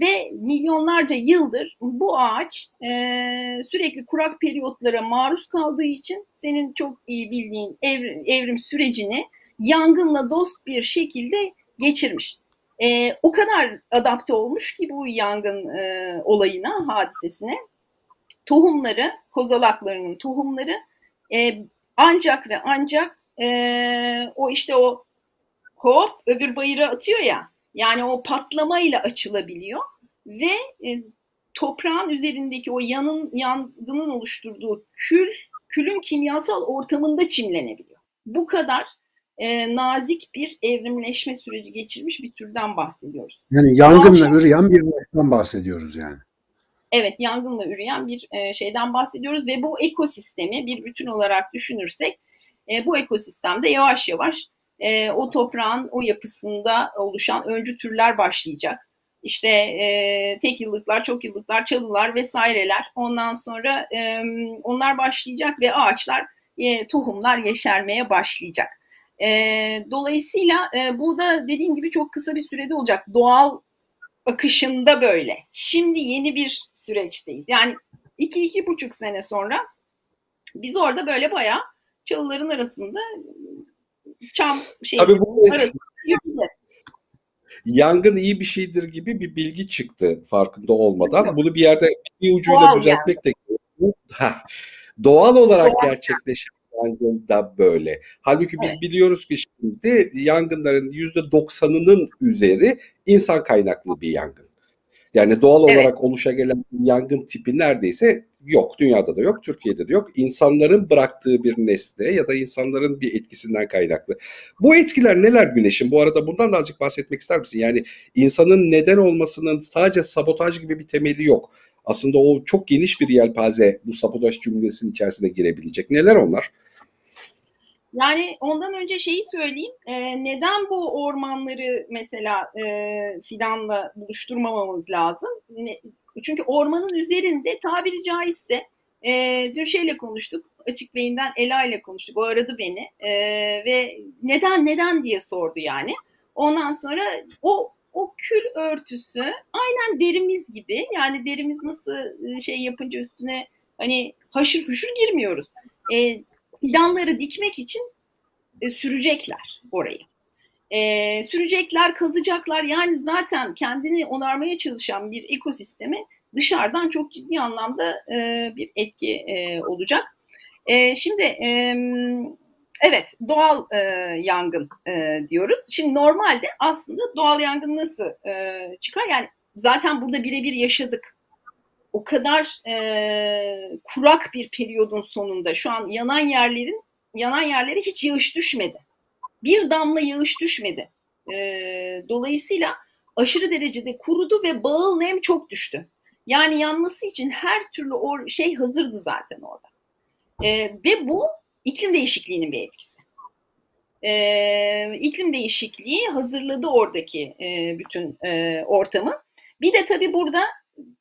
ve milyonlarca yıldır bu ağaç e, sürekli kurak periyotlara maruz kaldığı için senin çok iyi bildiğin evrim, evrim sürecini yangınla dost bir şekilde geçirmiş. E, o kadar adapte olmuş ki bu yangın e, olayına, hadisesine tohumları, kozalaklarının tohumları e, ancak ve ancak e, o işte o hop öbür bayıra atıyor ya yani o patlamayla açılabiliyor ve e, toprağın üzerindeki o yanın yangının oluşturduğu kül külün kimyasal ortamında çimlenebiliyor. Bu kadar e, nazik bir evrimleşme süreci geçirmiş bir türden bahsediyoruz. Yani yangınla Doğal üreyen bir varlıktan bahsediyoruz yani. Evet, yangınla üreyen bir e, şeyden bahsediyoruz ve bu ekosistemi bir bütün olarak düşünürsek e, bu ekosistemde yavaş yavaş e, o toprağın o yapısında oluşan öncü türler başlayacak. İşte e, tek yıllıklar, çok yıllıklar, çalılar vesaireler. Ondan sonra e, onlar başlayacak ve ağaçlar, e, tohumlar yeşermeye başlayacak. E, dolayısıyla e, bu da dediğim gibi çok kısa bir sürede olacak. Doğal akışında böyle. Şimdi yeni bir süreçteyiz. Yani iki, iki buçuk sene sonra biz orada böyle bayağı çalıların arasında çam şey Tabii bu yürüyeceğiz. Yangın iyi bir şeydir gibi bir bilgi çıktı farkında olmadan. Bunu bir yerde bir ucuyla Doğal düzeltmek de gerekiyor. Doğal olarak Doğal. gerçekleşen yangın da böyle. Halbuki biz Evet. biliyoruz ki şimdi yangınların yüzde doksanının üzeri insan kaynaklı bir yangın. Yani doğal Evet. olarak oluşa gelen yangın tipi neredeyse yok. Dünyada da yok, Türkiye'de de yok. İnsanların bıraktığı bir nesne ya da insanların bir etkisinden kaynaklı. Bu etkiler neler güneşin? Bu arada bundan da azıcık bahsetmek ister misin? Yani insanın neden olmasının sadece sabotaj gibi bir temeli yok. Aslında o çok geniş bir yelpaze bu sabotaj cümlesinin içerisine girebilecek. Neler onlar? Yani ondan önce şeyi söyleyeyim. Ee, neden bu ormanları mesela e, fidanla buluşturmamamız lazım? Ne- Çünkü ormanın üzerinde tabiri caizse e, dün şeyle konuştuk. Açık Bey'inden Ela ile konuştuk. O aradı beni. E, ve neden neden diye sordu yani. Ondan sonra o o kül örtüsü aynen derimiz gibi. Yani derimiz nasıl e, şey yapınca üstüne hani haşır huşur girmiyoruz. E, fidanları dikmek için e, sürecekler orayı. E, sürecekler, kazacaklar. Yani zaten kendini onarmaya çalışan bir ekosistemi dışarıdan çok ciddi anlamda e, bir etki e, olacak. E, şimdi e, evet doğal e, yangın e, diyoruz. Şimdi normalde aslında doğal yangın nasıl e, çıkar? Yani zaten burada birebir yaşadık. O kadar e, kurak bir periyodun sonunda şu an yanan yerlerin yanan yerlere hiç yağış düşmedi. Bir damla yağış düşmedi. E, dolayısıyla aşırı derecede kurudu ve bağıl nem çok düştü. Yani yanması için her türlü o şey hazırdı zaten orada. E, ve bu iklim değişikliğinin bir etkisi. E, iklim değişikliği hazırladı oradaki e, bütün e, ortamı. Bir de tabii burada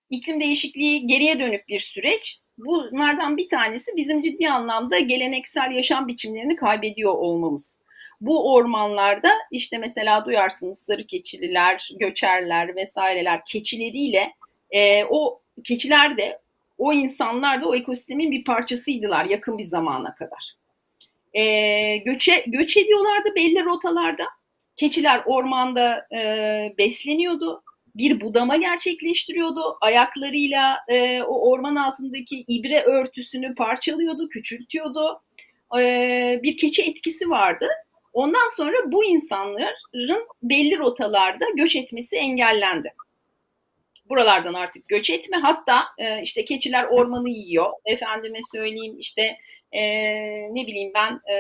iklim değişikliği geriye dönük bir süreç. Bunlardan bir tanesi bizim ciddi anlamda geleneksel yaşam biçimlerini kaybediyor olmamız. Bu ormanlarda işte mesela duyarsınız sarı keçililer, göçerler vesaireler keçileriyle e, o keçiler de o insanlar da o ekosistemin bir parçasıydılar yakın bir zamana kadar. E, göçe, göç ediyorlardı belli rotalarda. Keçiler ormanda e, besleniyordu bir budama gerçekleştiriyordu. Ayaklarıyla e, o orman altındaki ibre örtüsünü parçalıyordu, küçültüyordu. E, bir keçi etkisi vardı. Ondan sonra bu insanların belli rotalarda göç etmesi engellendi. Buralardan artık göç etme. Hatta e, işte keçiler ormanı yiyor. Efendime söyleyeyim işte e, ne bileyim ben e,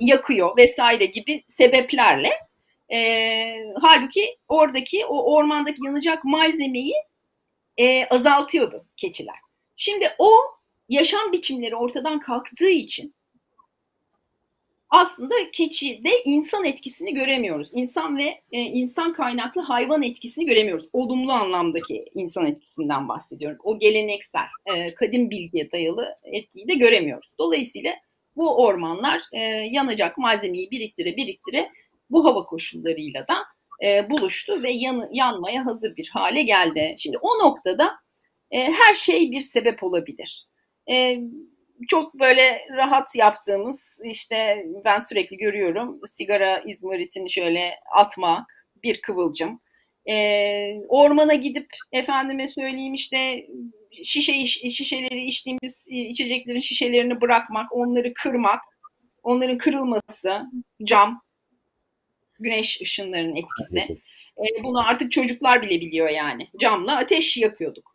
yakıyor vesaire gibi sebeplerle e, halbuki oradaki o ormandaki yanacak malzemeyi e, azaltıyordu keçiler. Şimdi o yaşam biçimleri ortadan kalktığı için aslında keçide insan etkisini göremiyoruz. İnsan ve e, insan kaynaklı hayvan etkisini göremiyoruz. Olumlu anlamdaki insan etkisinden bahsediyorum. O geleneksel, e, kadim bilgiye dayalı etkiyi de göremiyoruz. Dolayısıyla bu ormanlar e, yanacak malzemeyi biriktire biriktire bu hava koşullarıyla da e, buluştu ve yan, yanmaya hazır bir hale geldi. Şimdi o noktada e, her şey bir sebep olabilir. E, çok böyle rahat yaptığımız işte ben sürekli görüyorum sigara izmaritini şöyle atmak bir kıvılcım. E, ormana gidip efendime söyleyeyim işte şişe şişeleri içtiğimiz içeceklerin şişelerini bırakmak, onları kırmak, onların kırılması, cam, güneş ışınlarının etkisi. E, bunu artık çocuklar bile biliyor yani. Camla ateş yakıyorduk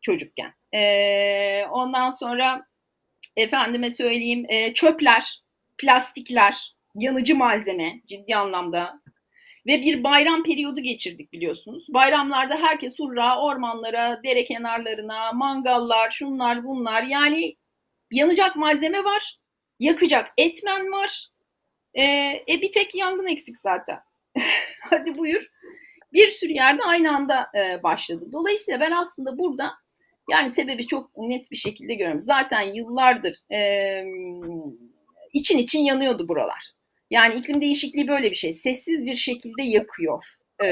çocukken. E, ondan sonra efendime söyleyeyim e, çöpler, plastikler, yanıcı malzeme ciddi anlamda ve bir bayram periyodu geçirdik biliyorsunuz. Bayramlarda herkes hurra ormanlara, dere kenarlarına, mangallar, şunlar bunlar. Yani yanacak malzeme var, yakacak etmen var. E, e bir tek yangın eksik zaten. Hadi buyur. Bir sürü yerde aynı anda e, başladı. Dolayısıyla ben aslında burada yani sebebi çok net bir şekilde görüyorum. Zaten yıllardır e, için için yanıyordu buralar. Yani iklim değişikliği böyle bir şey. Sessiz bir şekilde yakıyor. E,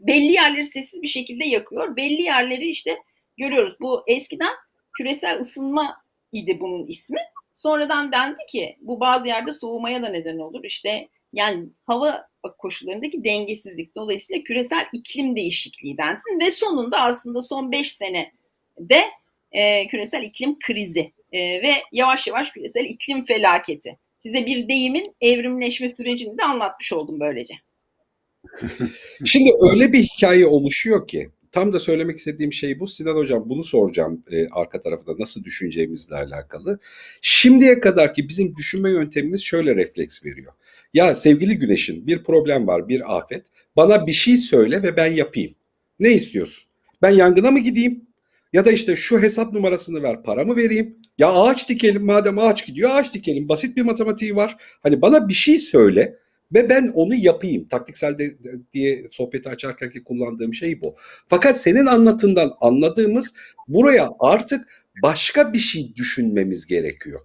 belli yerleri sessiz bir şekilde yakıyor. Belli yerleri işte görüyoruz. Bu eskiden küresel ısınma idi bunun ismi. Sonradan dendi ki bu bazı yerde soğumaya da neden olur. İşte yani hava koşullarındaki dengesizlik dolayısıyla küresel iklim değişikliği densin ve sonunda aslında son 5 sene de e, küresel iklim krizi e, ve yavaş yavaş küresel iklim felaketi. Size bir deyimin evrimleşme sürecini de anlatmış oldum böylece. Şimdi öyle bir hikaye oluşuyor ki tam da söylemek istediğim şey bu. Sinan Hocam bunu soracağım e, arka tarafta nasıl düşüneceğimizle alakalı. Şimdiye kadar ki bizim düşünme yöntemimiz şöyle refleks veriyor. Ya sevgili Güneş'in bir problem var, bir afet. Bana bir şey söyle ve ben yapayım. Ne istiyorsun? Ben yangına mı gideyim? Ya da işte şu hesap numarasını ver, paramı vereyim. Ya ağaç dikelim madem ağaç gidiyor ağaç dikelim. Basit bir matematiği var. Hani bana bir şey söyle ve ben onu yapayım. Taktiksel de, de- diye sohbeti açarken ki kullandığım şey bu. Fakat senin anlatından anladığımız buraya artık başka bir şey düşünmemiz gerekiyor.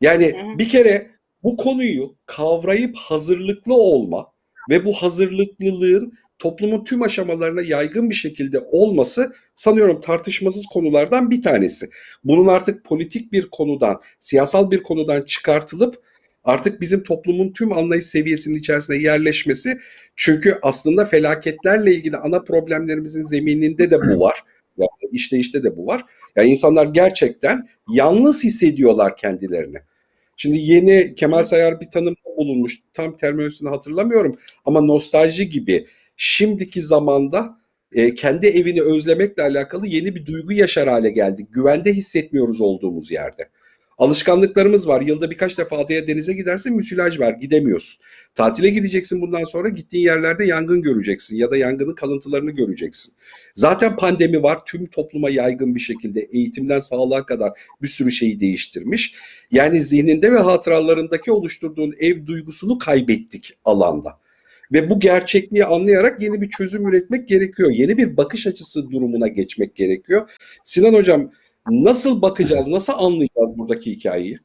Yani bir kere bu konuyu kavrayıp hazırlıklı olma ve bu hazırlıklılığın toplumun tüm aşamalarına yaygın bir şekilde olması sanıyorum tartışmasız konulardan bir tanesi. Bunun artık politik bir konudan, siyasal bir konudan çıkartılıp artık bizim toplumun tüm anlayış seviyesinin içerisine yerleşmesi çünkü aslında felaketlerle ilgili ana problemlerimizin zemininde de bu var. Yani işleyişte de bu var. Yani insanlar gerçekten yalnız hissediyorlar kendilerini. Şimdi yeni Kemal Sayar bir tanım bulunmuş. Tam terminolojisini hatırlamıyorum ama nostalji gibi şimdiki zamanda e, kendi evini özlemekle alakalı yeni bir duygu yaşar hale geldik. Güvende hissetmiyoruz olduğumuz yerde. Alışkanlıklarımız var. Yılda birkaç defa adaya denize gidersin müsilaj var gidemiyorsun. Tatile gideceksin bundan sonra gittiğin yerlerde yangın göreceksin ya da yangının kalıntılarını göreceksin. Zaten pandemi var tüm topluma yaygın bir şekilde eğitimden sağlığa kadar bir sürü şeyi değiştirmiş. Yani zihninde ve hatıralarındaki oluşturduğun ev duygusunu kaybettik alanda. Ve bu gerçekliği anlayarak yeni bir çözüm üretmek gerekiyor. Yeni bir bakış açısı durumuna geçmek gerekiyor. Sinan Hocam nasıl bakacağız, nasıl anlayacağız buradaki hikayeyi?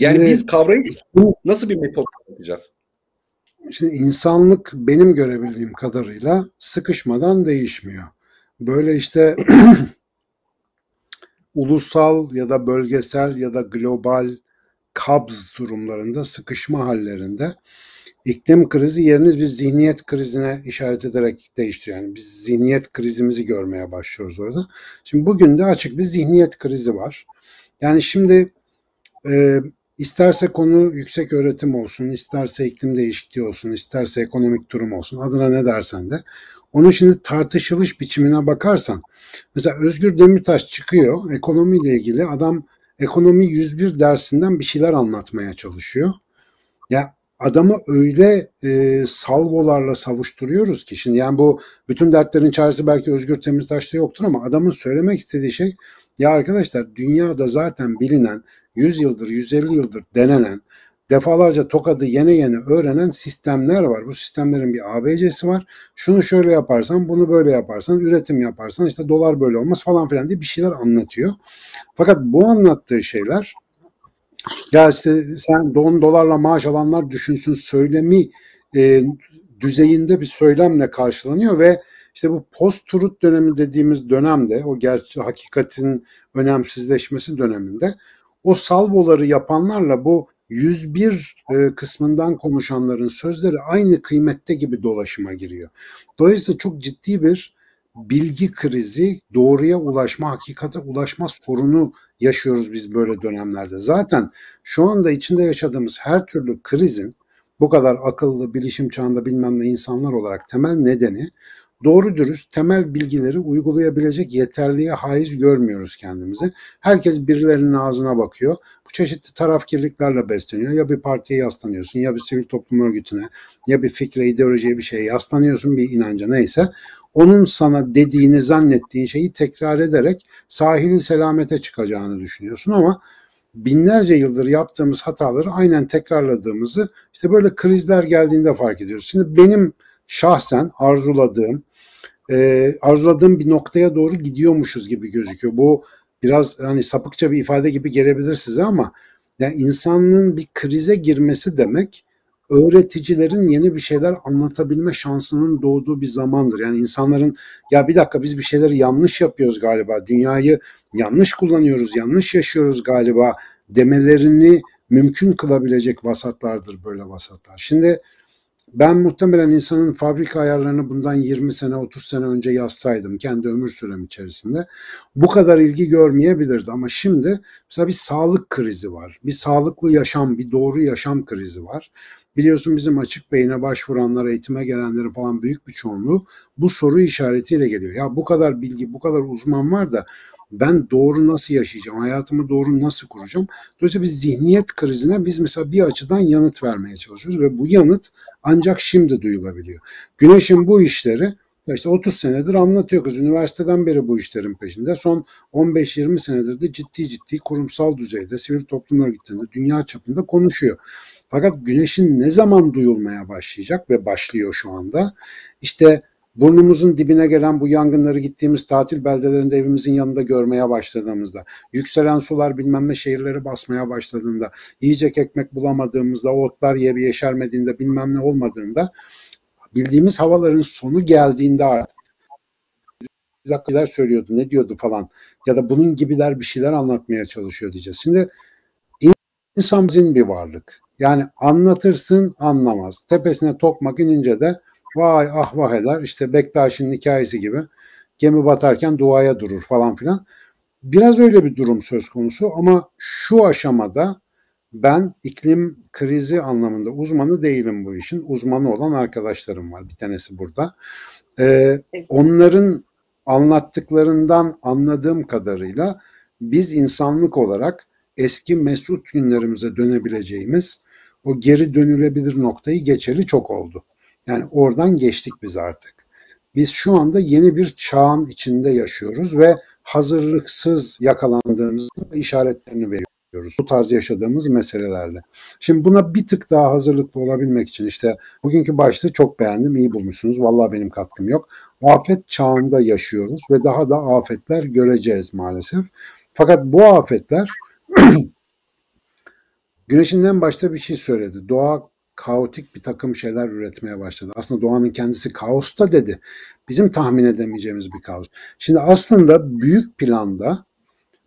Yani Şimdi- biz kavrayıp nasıl bir metot yapacağız? Şimdi insanlık benim görebildiğim kadarıyla sıkışmadan değişmiyor. Böyle işte ulusal ya da bölgesel ya da global kabz durumlarında, sıkışma hallerinde iklim krizi yeriniz bir zihniyet krizine işaret ederek değiştiriyor. Yani biz zihniyet krizimizi görmeye başlıyoruz orada. Şimdi bugün de açık bir zihniyet krizi var. Yani şimdi e, İsterse konu yüksek öğretim olsun, isterse iklim değişikliği olsun, isterse ekonomik durum olsun, adına ne dersen de. Onun şimdi tartışılış biçimine bakarsan, mesela Özgür Demirtaş çıkıyor, ekonomiyle ilgili adam ekonomi 101 dersinden bir şeyler anlatmaya çalışıyor. Ya adamı öyle e, salvolarla savuşturuyoruz ki şimdi yani bu bütün dertlerin çaresi belki Özgür Demirtaş'ta yoktur ama adamın söylemek istediği şey ya arkadaşlar dünyada zaten bilinen 100 yıldır 150 yıldır denenen defalarca tokadı yene yene öğrenen sistemler var. Bu sistemlerin bir ABC'si var. Şunu şöyle yaparsan, bunu böyle yaparsan, üretim yaparsan işte dolar böyle olmaz falan filan diye bir şeyler anlatıyor. Fakat bu anlattığı şeyler ya işte sen don dolarla maaş alanlar düşünsün söylemi e, düzeyinde bir söylemle karşılanıyor ve işte bu post truth dönemi dediğimiz dönemde o gerçi hakikatin önemsizleşmesi döneminde o salvoları yapanlarla bu 101 e, kısmından konuşanların sözleri aynı kıymette gibi dolaşıma giriyor. Dolayısıyla çok ciddi bir bilgi krizi, doğruya ulaşma, hakikate ulaşma sorunu yaşıyoruz biz böyle dönemlerde. Zaten şu anda içinde yaşadığımız her türlü krizin bu kadar akıllı, bilişim çağında bilmem ne insanlar olarak temel nedeni doğru dürüst temel bilgileri uygulayabilecek yeterliğe haiz görmüyoruz kendimizi. Herkes birilerinin ağzına bakıyor. Bu çeşitli tarafkirliklerle besleniyor. Ya bir partiye yaslanıyorsun ya bir sivil toplum örgütüne ya bir fikre, ideolojiye bir şeye yaslanıyorsun bir inanca neyse. Onun sana dediğini zannettiğin şeyi tekrar ederek sahili selamete çıkacağını düşünüyorsun ama binlerce yıldır yaptığımız hataları aynen tekrarladığımızı işte böyle krizler geldiğinde fark ediyoruz. Şimdi benim şahsen arzuladığım e, arzuladığım bir noktaya doğru gidiyormuşuz gibi gözüküyor. Bu biraz hani sapıkça bir ifade gibi gelebilir size ama yani insanlığın bir krize girmesi demek öğreticilerin yeni bir şeyler anlatabilme şansının doğduğu bir zamandır. Yani insanların ya bir dakika biz bir şeyleri yanlış yapıyoruz galiba, dünyayı yanlış kullanıyoruz, yanlış yaşıyoruz galiba demelerini mümkün kılabilecek vasatlardır böyle vasatlar. Şimdi ben muhtemelen insanın fabrika ayarlarını bundan 20 sene 30 sene önce yazsaydım kendi ömür sürem içerisinde bu kadar ilgi görmeyebilirdi ama şimdi mesela bir sağlık krizi var. Bir sağlıklı yaşam, bir doğru yaşam krizi var. Biliyorsun bizim açık beyine başvuranlar, eğitime gelenlerin falan büyük bir çoğunluğu bu soru işaretiyle geliyor. Ya bu kadar bilgi, bu kadar uzman var da ben doğru nasıl yaşayacağım, hayatımı doğru nasıl kuracağım? Dolayısıyla biz zihniyet krizine biz mesela bir açıdan yanıt vermeye çalışıyoruz ve bu yanıt ancak şimdi duyulabiliyor. Güneş'in bu işleri işte 30 senedir anlatıyor kız. Üniversiteden beri bu işlerin peşinde. Son 15-20 senedir de ciddi ciddi kurumsal düzeyde, sivil toplum örgütlerinde, dünya çapında konuşuyor. Fakat güneşin ne zaman duyulmaya başlayacak ve başlıyor şu anda? İşte burnumuzun dibine gelen bu yangınları gittiğimiz tatil beldelerinde evimizin yanında görmeye başladığımızda, yükselen sular bilmem ne şehirleri basmaya başladığında, yiyecek ekmek bulamadığımızda, otlar yeri yeşermediğinde, bilmem ne olmadığında, bildiğimiz havaların sonu geldiğinde artık bir dakikalar söylüyordu, ne diyordu falan ya da bunun gibiler bir şeyler anlatmaya çalışıyor diyeceğiz. Şimdi insan bizim bir varlık. Yani anlatırsın anlamaz. Tepesine tokmak inince de vay ah vah eder. İşte Bektaş'ın hikayesi gibi gemi batarken duaya durur falan filan. Biraz öyle bir durum söz konusu ama şu aşamada ben iklim krizi anlamında uzmanı değilim bu işin. Uzmanı olan arkadaşlarım var. Bir tanesi burada. Ee, onların anlattıklarından anladığım kadarıyla biz insanlık olarak eski mesut günlerimize dönebileceğimiz o geri dönülebilir noktayı geçeli çok oldu. Yani oradan geçtik biz artık. Biz şu anda yeni bir çağın içinde yaşıyoruz ve hazırlıksız yakalandığımız işaretlerini veriyoruz. Bu tarz yaşadığımız meselelerle. Şimdi buna bir tık daha hazırlıklı olabilmek için işte bugünkü başlığı çok beğendim, iyi bulmuşsunuz. Vallahi benim katkım yok. Afet çağında yaşıyoruz ve daha da afetler göreceğiz maalesef. Fakat bu afetler Güneşinden başta bir şey söyledi. Doğa kaotik bir takım şeyler üretmeye başladı. Aslında doğanın kendisi kaosta dedi. Bizim tahmin edemeyeceğimiz bir kaos. Şimdi aslında büyük planda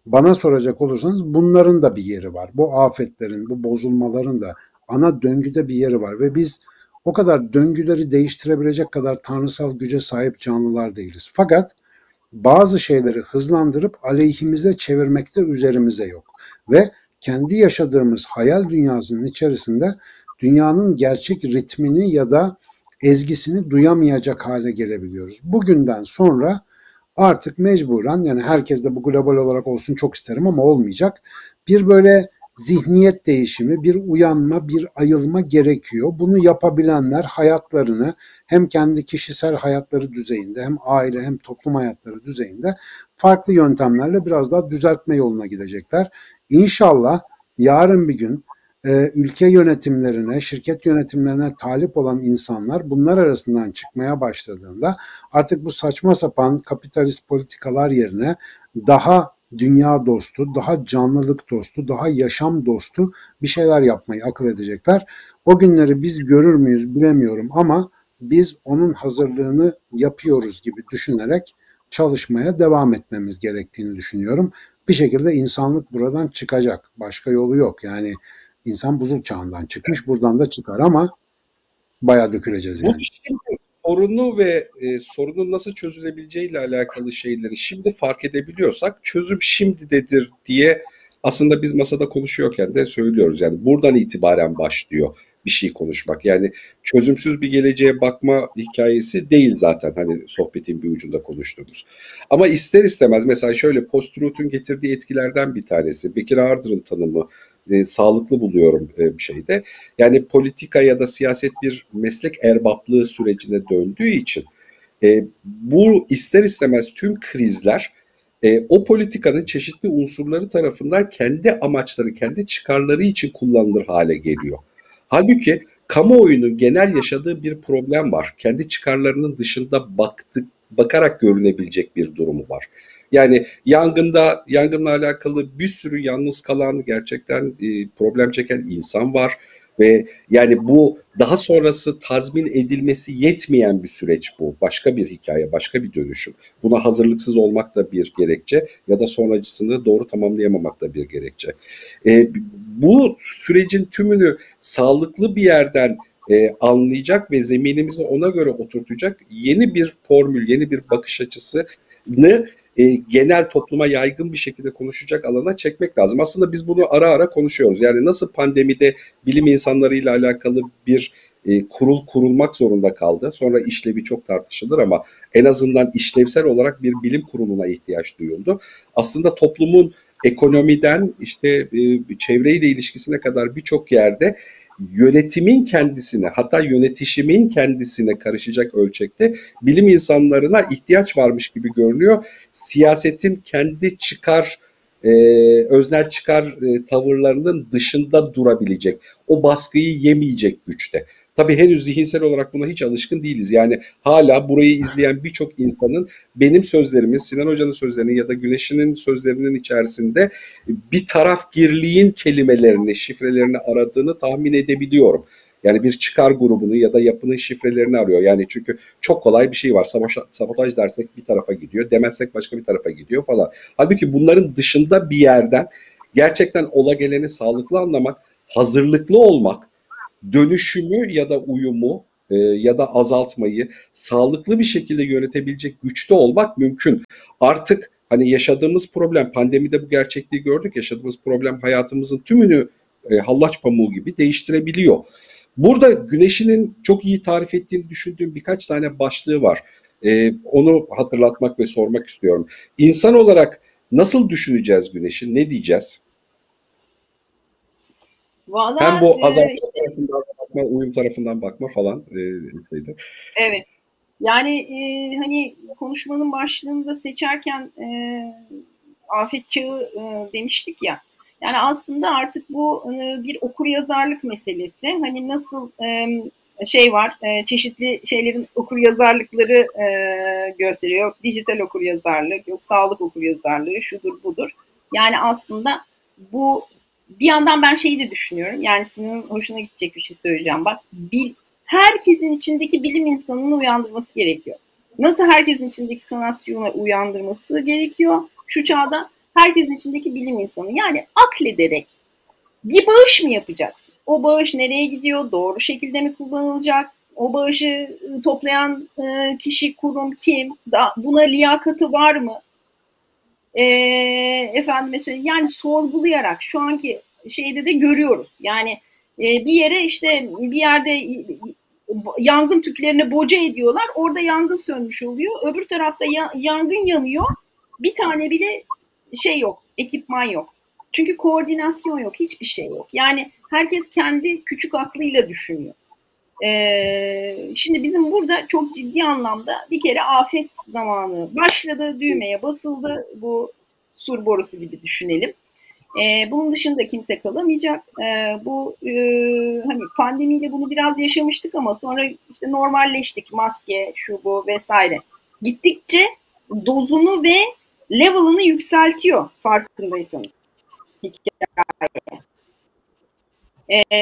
bana soracak olursanız bunların da bir yeri var. Bu afetlerin, bu bozulmaların da ana döngüde bir yeri var ve biz o kadar döngüleri değiştirebilecek kadar tanrısal güce sahip canlılar değiliz. Fakat bazı şeyleri hızlandırıp aleyhimize çevirmekte üzerimize yok. Ve kendi yaşadığımız hayal dünyasının içerisinde dünyanın gerçek ritmini ya da ezgisini duyamayacak hale gelebiliyoruz. Bugünden sonra artık mecburen yani herkes de bu global olarak olsun çok isterim ama olmayacak. Bir böyle zihniyet değişimi, bir uyanma, bir ayılma gerekiyor. Bunu yapabilenler hayatlarını hem kendi kişisel hayatları düzeyinde hem aile hem toplum hayatları düzeyinde farklı yöntemlerle biraz daha düzeltme yoluna gidecekler. İnşallah yarın bir gün e, ülke yönetimlerine, şirket yönetimlerine talip olan insanlar bunlar arasından çıkmaya başladığında artık bu saçma sapan kapitalist politikalar yerine daha dünya dostu, daha canlılık dostu, daha yaşam dostu bir şeyler yapmayı akıl edecekler. O günleri biz görür müyüz bilemiyorum ama biz onun hazırlığını yapıyoruz gibi düşünerek çalışmaya devam etmemiz gerektiğini düşünüyorum. Bir şekilde insanlık buradan çıkacak. Başka yolu yok. Yani insan buzul çağından çıkmış buradan da çıkar ama bayağı döküleceğiz yani. Bu sorunu ve e, sorunun nasıl çözülebileceği ile alakalı şeyleri şimdi fark edebiliyorsak çözüm şimdidedir diye aslında biz masada konuşuyorken de söylüyoruz. Yani buradan itibaren başlıyor bir şey konuşmak. Yani çözümsüz bir geleceğe bakma hikayesi değil zaten hani sohbetin bir ucunda konuştuğumuz. Ama ister istemez mesela şöyle post-truth'un getirdiği etkilerden bir tanesi Bekir Ardır'ın tanımı e, sağlıklı buluyorum e, bir şeyde. Yani politika ya da siyaset bir meslek erbaplığı sürecine döndüğü için e, bu ister istemez tüm krizler e, o politikanın çeşitli unsurları tarafından kendi amaçları, kendi çıkarları için kullanılır hale geliyor. Halbuki kamuoyunun genel yaşadığı bir problem var. Kendi çıkarlarının dışında baktık, bakarak görünebilecek bir durumu var. Yani yangında yangınla alakalı bir sürü yalnız kalan gerçekten e, problem çeken insan var ve yani bu daha sonrası tazmin edilmesi yetmeyen bir süreç bu. Başka bir hikaye, başka bir dönüşüm. Buna hazırlıksız olmak da bir gerekçe ya da sonracısını doğru tamamlayamamak da bir gerekçe. E, bu sürecin tümünü sağlıklı bir yerden e, anlayacak ve zeminimizi ona göre oturtacak yeni bir formül, yeni bir bakış açısını e, genel topluma yaygın bir şekilde konuşacak alana çekmek lazım. Aslında biz bunu ara ara konuşuyoruz. Yani nasıl pandemide bilim insanlarıyla alakalı bir e, kurul kurulmak zorunda kaldı. Sonra işlevi çok tartışılır ama en azından işlevsel olarak bir bilim kuruluna ihtiyaç duyuldu. Aslında toplumun ekonomiden işte e, çevreyle ilişkisine kadar birçok yerde yönetimin kendisine hatta yönetişimin kendisine karışacak ölçekte bilim insanlarına ihtiyaç varmış gibi görünüyor. Siyasetin kendi çıkar e, öznel çıkar e, tavırlarının dışında durabilecek, o baskıyı yemeyecek güçte. Tabii henüz zihinsel olarak buna hiç alışkın değiliz. Yani hala burayı izleyen birçok insanın benim sözlerimin, Sinan Hoca'nın sözlerinin ya da Güneş'in sözlerinin içerisinde bir tarafgirliğin kelimelerini, şifrelerini aradığını tahmin edebiliyorum. Yani bir çıkar grubunu ya da yapının şifrelerini arıyor. Yani çünkü çok kolay bir şey var. Savaş, sabotaj dersek bir tarafa gidiyor, demezsek başka bir tarafa gidiyor falan. Halbuki bunların dışında bir yerden gerçekten ola geleni sağlıklı anlamak, hazırlıklı olmak, dönüşümü ya da uyumu e, ya da azaltmayı sağlıklı bir şekilde yönetebilecek güçte olmak mümkün. Artık hani yaşadığımız problem pandemide bu gerçekliği gördük. Yaşadığımız problem hayatımızın tümünü e, hallaç pamuğu gibi değiştirebiliyor. Burada güneşinin çok iyi tarif ettiğini düşündüğüm birkaç tane başlığı var. E, onu hatırlatmak ve sormak istiyorum. İnsan olarak nasıl düşüneceğiz güneşi? Ne diyeceğiz? Vallahi, Hem bu azaltma e, tarafından bakma, uyum tarafından bakma falan e, şeydi. Evet. Yani e, hani konuşmanın başlığında seçerken e, afet çağı e, demiştik ya. Yani aslında artık bu e, bir okur yazarlık meselesi. Hani nasıl e, şey var, e, çeşitli şeylerin okur yazarlıkları e, gösteriyor. Yok dijital okur yazarlık, yok sağlık okur yazarlığı, şudur budur. Yani aslında bu bir yandan ben şeyi de düşünüyorum. Yani senin hoşuna gidecek bir şey söyleyeceğim. Bak bil, herkesin içindeki bilim insanını uyandırması gerekiyor. Nasıl herkesin içindeki sanatçıyı uyandırması gerekiyor? Şu çağda herkesin içindeki bilim insanı. Yani aklederek bir bağış mı yapacaksın? O bağış nereye gidiyor? Doğru şekilde mi kullanılacak? O bağışı ıı, toplayan ıı, kişi, kurum kim? Buna liyakatı var mı? E, efendime söyleyeyim yani sorgulayarak şu anki şeyde de görüyoruz. Yani e, bir yere işte bir yerde yangın tüplerine boca ediyorlar. Orada yangın sönmüş oluyor. Öbür tarafta ya, yangın yanıyor. Bir tane bile şey yok, ekipman yok. Çünkü koordinasyon yok, hiçbir şey yok. Yani herkes kendi küçük aklıyla düşünüyor. Ee, şimdi bizim burada çok ciddi anlamda bir kere afet zamanı başladı, düğmeye basıldı. Bu sur borusu gibi düşünelim. Ee, bunun dışında kimse kalamayacak. Ee, bu e, hani pandemiyle bunu biraz yaşamıştık ama sonra işte normalleştik. Maske, şu bu vesaire. Gittikçe dozunu ve level'ını yükseltiyor farkındaysanız. Hikaye. Ee,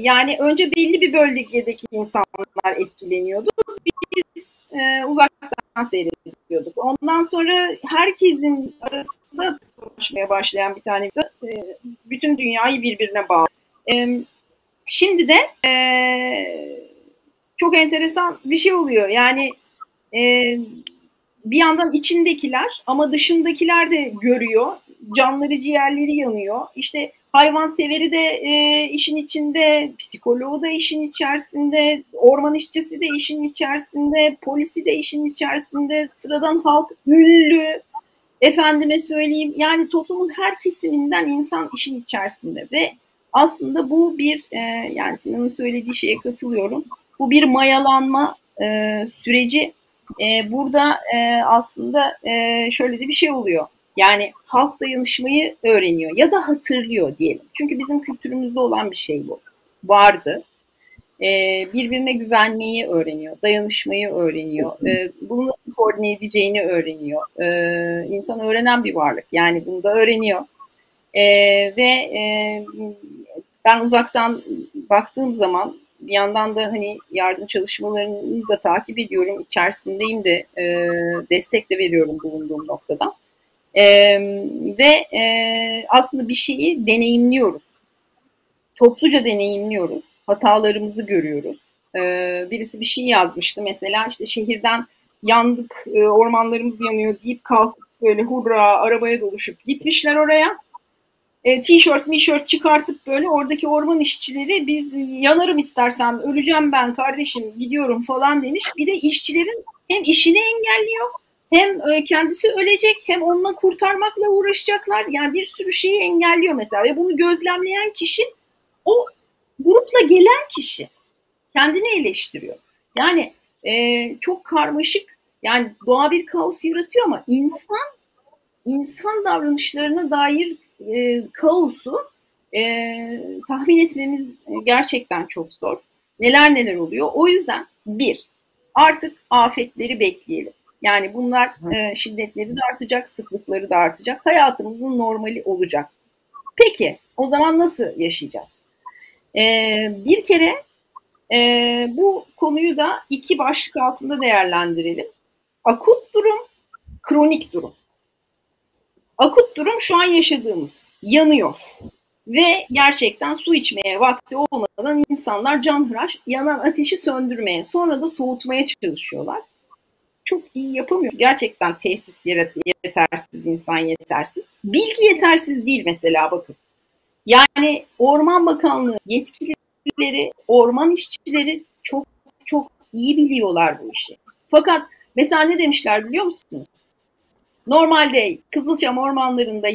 yani önce belli bir bölgedeki insanlar etkileniyordu. Biz e, uzaktan seyrediyorduk. Ondan sonra herkesin arasında dolaşmaya başlayan bir tane e, bütün dünyayı birbirine bağlı. E, şimdi de e, çok enteresan bir şey oluyor. Yani e, bir yandan içindekiler ama dışındakiler de görüyor. Canları ciğerleri yanıyor. İşte hayvan severi de e, işin içinde, psikoloğu da işin içerisinde, orman işçisi de işin içerisinde, polisi de işin içerisinde, sıradan halk, ünlü, efendime söyleyeyim yani toplumun her kesiminden insan işin içerisinde ve aslında bu bir e, yani Sinan'ın söylediği şeye katılıyorum. Bu bir mayalanma e, süreci. E, burada e, aslında e, şöyle de bir şey oluyor. Yani halk dayanışmayı öğreniyor ya da hatırlıyor diyelim. Çünkü bizim kültürümüzde olan bir şey bu. Vardı. Ee, birbirine güvenmeyi öğreniyor, dayanışmayı öğreniyor, ee, bunu nasıl koordine edeceğini öğreniyor. Ee, insan öğrenen bir varlık, yani bunu da öğreniyor. ve e, ben uzaktan baktığım zaman bir yandan da hani yardım çalışmalarını da takip ediyorum, içerisindeyim de e, destek de veriyorum bulunduğum noktadan. E, ve e, aslında bir şeyi deneyimliyoruz. Topluca deneyimliyoruz. Hatalarımızı görüyoruz. E, birisi bir şey yazmıştı mesela işte şehirden yandık, e, ormanlarımız yanıyor deyip kalkıp böyle hurra arabaya doluşup gitmişler oraya. E, tişört mişört çıkartıp böyle oradaki orman işçileri biz yanarım istersem öleceğim ben kardeşim gidiyorum falan demiş. Bir de işçilerin hem işini engelliyor hem e, kendisi ölecek hem onunla kurtarmakla uğraşacaklar. Yani bir sürü şeyi engelliyor mesela ve bunu gözlemleyen kişi o grupla gelen kişi kendini eleştiriyor. Yani e, çok karmaşık yani doğa bir kaos yaratıyor ama insan insan davranışlarına dair e, kaosu e, tahmin etmemiz gerçekten çok zor. Neler neler oluyor. O yüzden bir, artık afetleri bekleyelim. Yani bunlar e, şiddetleri de artacak, sıklıkları da artacak. Hayatımızın normali olacak. Peki o zaman nasıl yaşayacağız? E, bir kere e, bu konuyu da iki başlık altında değerlendirelim. Akut durum, kronik durum. Akut durum şu an yaşadığımız. Yanıyor. Ve gerçekten su içmeye vakti olmadan insanlar canhıraş yanan ateşi söndürmeye sonra da soğutmaya çalışıyorlar. Çok iyi yapamıyor. Gerçekten tesis yetersiz, insan yetersiz. Bilgi yetersiz değil mesela bakın. Yani Orman Bakanlığı yetkilileri, orman işçileri çok çok iyi biliyorlar bu işi. Fakat mesela ne demişler biliyor musunuz? Normalde Kızılçam ormanlarında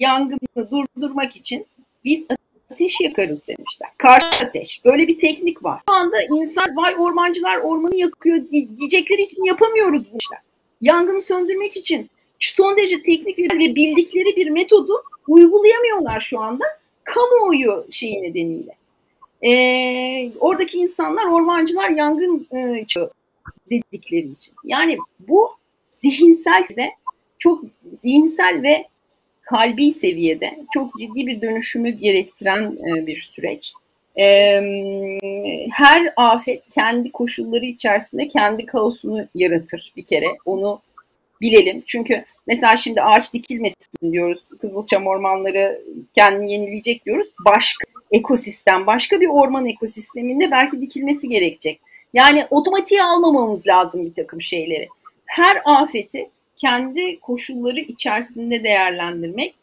yangını durdurmak için biz ateş yakarız demişler. Karşı ateş. Böyle bir teknik var. Şu anda insan vay ormancılar ormanı yakıyor diyecekleri için yapamıyoruz demişler. Yangını söndürmek için son derece teknik ve bildikleri bir metodu uygulayamıyorlar şu anda kamuoyu şeyi nedeniyle. Ee, oradaki insanlar ormancılar yangın e, dedikleri için. Yani bu zihinsel de çok zihinsel ve kalbi seviyede çok ciddi bir dönüşümü gerektiren e, bir süreç. E, her afet kendi koşulları içerisinde kendi kaosunu yaratır bir kere. Onu bilelim. Çünkü mesela şimdi ağaç dikilmesin diyoruz. Kızılçam ormanları kendini yenileyecek diyoruz. Başka ekosistem, başka bir orman ekosisteminde belki dikilmesi gerekecek. Yani otomatiğe almamamız lazım bir takım şeyleri. Her afeti kendi koşulları içerisinde değerlendirmek,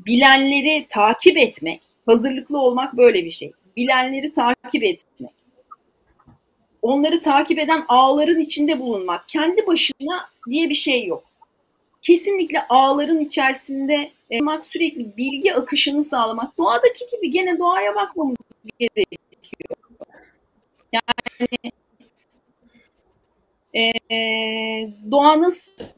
bilenleri takip etmek, hazırlıklı olmak böyle bir şey. Bilenleri takip etmek. Onları takip eden ağların içinde bulunmak. Kendi başına diye bir şey yok. Kesinlikle ağların içerisinde olmak, sürekli bilgi akışını sağlamak. Doğadaki gibi gene doğaya bakmamız gerekiyor. Yani e, doğanın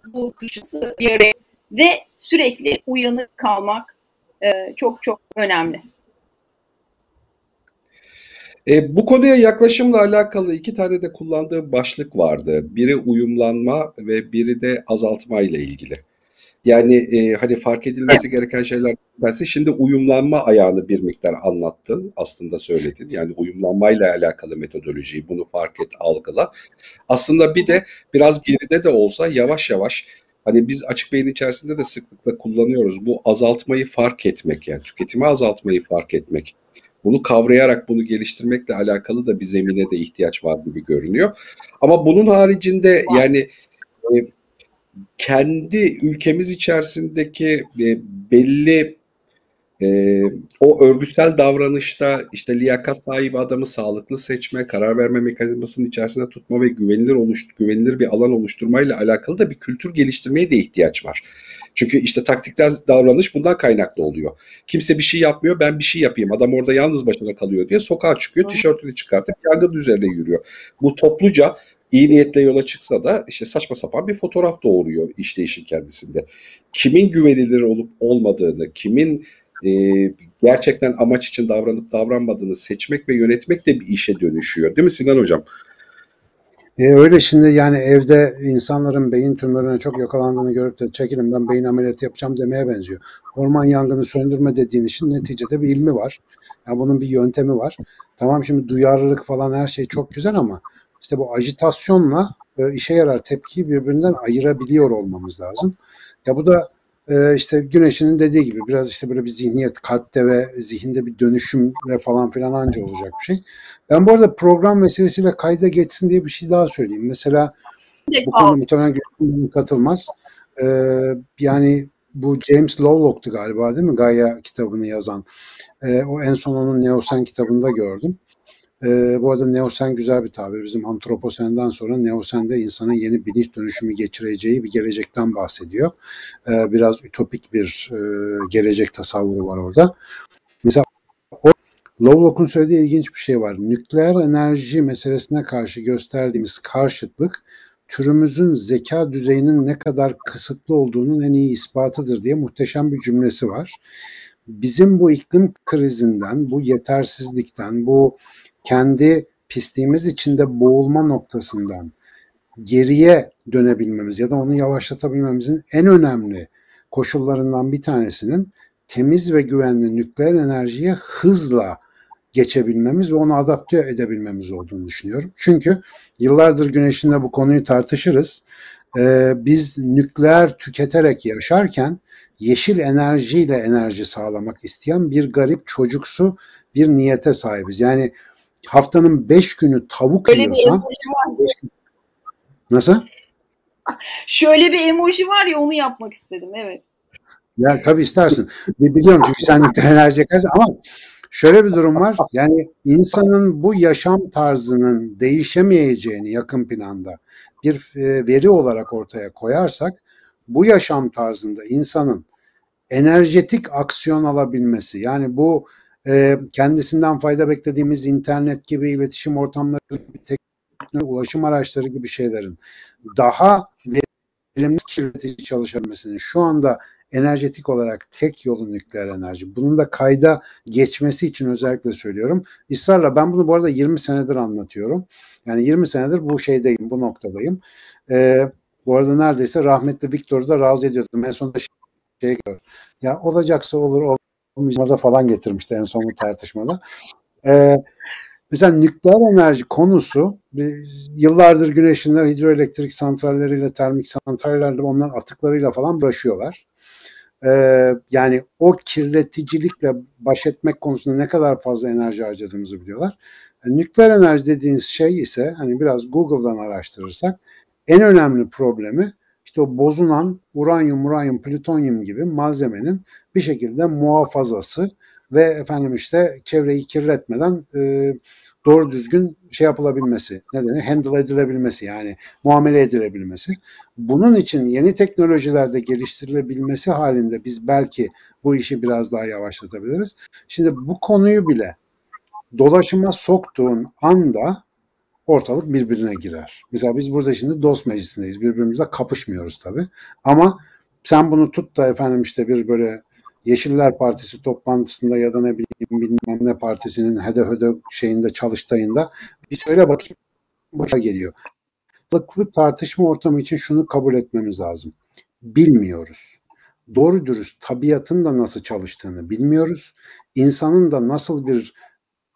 bu kışısı bir araya ve sürekli uyanık kalmak e, çok çok önemli. E, bu konuya yaklaşımla alakalı iki tane de kullandığı başlık vardı. Biri uyumlanma ve biri de azaltma ile ilgili. Yani e, hani fark edilmesi evet. gereken şeyler bense şimdi uyumlanma ayağını bir miktar anlattın aslında söyledin. Yani uyumlanmayla alakalı metodolojiyi bunu fark et algıla. Aslında bir de biraz geride de olsa yavaş yavaş hani biz açık beyin içerisinde de sıklıkla kullanıyoruz. Bu azaltmayı fark etmek yani tüketimi azaltmayı fark etmek. Bunu kavrayarak bunu geliştirmekle alakalı da bir zemine de ihtiyaç var gibi görünüyor. Ama bunun haricinde yani e, kendi ülkemiz içerisindeki e, belli e, o örgüsel davranışta işte liyakat sahibi adamı sağlıklı seçme, karar verme mekanizmasının içerisinde tutma ve güvenilir oluş, güvenilir bir alan oluşturmayla alakalı da bir kültür geliştirmeye de ihtiyaç var. Çünkü işte taktikler davranış bundan kaynaklı oluyor. Kimse bir şey yapmıyor, ben bir şey yapayım. Adam orada yalnız başına kalıyor diye sokağa çıkıyor, tişörtünü çıkartıp yangın üzerine yürüyor. Bu topluca iyi niyetle yola çıksa da işte saçma sapan bir fotoğraf doğuruyor işleyişin kendisinde. Kimin güvenilir olup olmadığını, kimin e, gerçekten amaç için davranıp davranmadığını seçmek ve yönetmek de bir işe dönüşüyor. Değil mi Sinan Hocam? E öyle şimdi yani evde insanların beyin tümörüne çok yakalandığını görüp de çekilin ben beyin ameliyatı yapacağım demeye benziyor. Orman yangını söndürme dediğin işin neticede bir ilmi var. Yani bunun bir yöntemi var. Tamam şimdi duyarlılık falan her şey çok güzel ama işte bu ajitasyonla e, işe yarar tepkiyi birbirinden ayırabiliyor olmamız lazım. Ya bu da e, işte Güneş'in dediği gibi biraz işte böyle bir zihniyet kalpte ve zihinde bir dönüşümle falan filan anca olacak bir şey. Ben bu arada program meselesiyle kayda geçsin diye bir şey daha söyleyeyim. Mesela bu konu muhtemelen katılmaz. e, yani bu James Lovelock'tu galiba değil mi? Gaia kitabını yazan. E, o en son onun Neosen kitabında gördüm. E, bu arada Neosen güzel bir tabir. Bizim antroposenden sonra Neosen'de insanın yeni bilinç dönüşümü geçireceği bir gelecekten bahsediyor. E, biraz ütopik bir e, gelecek tasavvuru var orada. Mesela Lovelock'un söylediği ilginç bir şey var. Nükleer enerji meselesine karşı gösterdiğimiz karşıtlık türümüzün zeka düzeyinin ne kadar kısıtlı olduğunun en iyi ispatıdır diye muhteşem bir cümlesi var. Bizim bu iklim krizinden, bu yetersizlikten, bu kendi pisliğimiz içinde boğulma noktasından geriye dönebilmemiz ya da onu yavaşlatabilmemizin en önemli koşullarından bir tanesinin temiz ve güvenli nükleer enerjiye hızla geçebilmemiz ve onu adapte edebilmemiz olduğunu düşünüyorum. Çünkü yıllardır güneşinde bu konuyu tartışırız. Ee, biz nükleer tüketerek yaşarken yeşil enerjiyle enerji sağlamak isteyen bir garip çocuksu bir niyete sahibiz. Yani haftanın beş günü tavuk Öyle yiyorsan nasıl? Şöyle bir emoji var ya onu yapmak istedim evet. Ya tabii istersin. Biliyorum çünkü sen nükleer enerji yakarsın ama şöyle bir durum var. Yani insanın bu yaşam tarzının değişemeyeceğini yakın planda bir e, veri olarak ortaya koyarsak bu yaşam tarzında insanın enerjetik aksiyon alabilmesi yani bu e, kendisinden fayda beklediğimiz internet gibi iletişim ortamları gibi teknoloji ulaşım araçları gibi şeylerin daha verimli kirletici çalışabilmesinin şu anda enerjetik olarak tek yolu nükleer enerji. Bunun da kayda geçmesi için özellikle söylüyorum. İsrarla ben bunu bu arada 20 senedir anlatıyorum. Yani 20 senedir bu şeydeyim, bu noktadayım. Ee, bu arada neredeyse rahmetli Victor'u da razı ediyordum. En sonunda şey gör. Ya olacaksa olur, olmayacaksa falan getirmişti en son bu tartışmada. Ee, mesela nükleer enerji konusu yıllardır güneşinler hidroelektrik santralleriyle, termik santrallerle onlar atıklarıyla falan uğraşıyorlar. Ee, yani o kirleticilikle baş etmek konusunda ne kadar fazla enerji harcadığımızı biliyorlar. Yani nükleer enerji dediğiniz şey ise hani biraz Google'dan araştırırsak en önemli problemi işte o bozulan uranyum, uranyum, plütonyum gibi malzemenin bir şekilde muhafazası ve efendim işte çevreyi kirletmeden e, doğru düzgün şey yapılabilmesi, nedeni handle edilebilmesi yani muamele edilebilmesi. Bunun için yeni teknolojilerde geliştirilebilmesi halinde biz belki bu işi biraz daha yavaşlatabiliriz. Şimdi bu konuyu bile dolaşıma soktuğun anda ortalık birbirine girer. Mesela biz burada şimdi dost meclisindeyiz. Birbirimizle kapışmıyoruz tabii. Ama sen bunu tut da efendim işte bir böyle Yeşiller Partisi toplantısında ya da ne bileyim bilmem ne partisinin hede höde şeyinde çalıştayında bir söyle bakayım başa geliyor. Sağlıklı tartışma ortamı için şunu kabul etmemiz lazım. Bilmiyoruz. Doğru dürüst tabiatın da nasıl çalıştığını bilmiyoruz. İnsanın da nasıl bir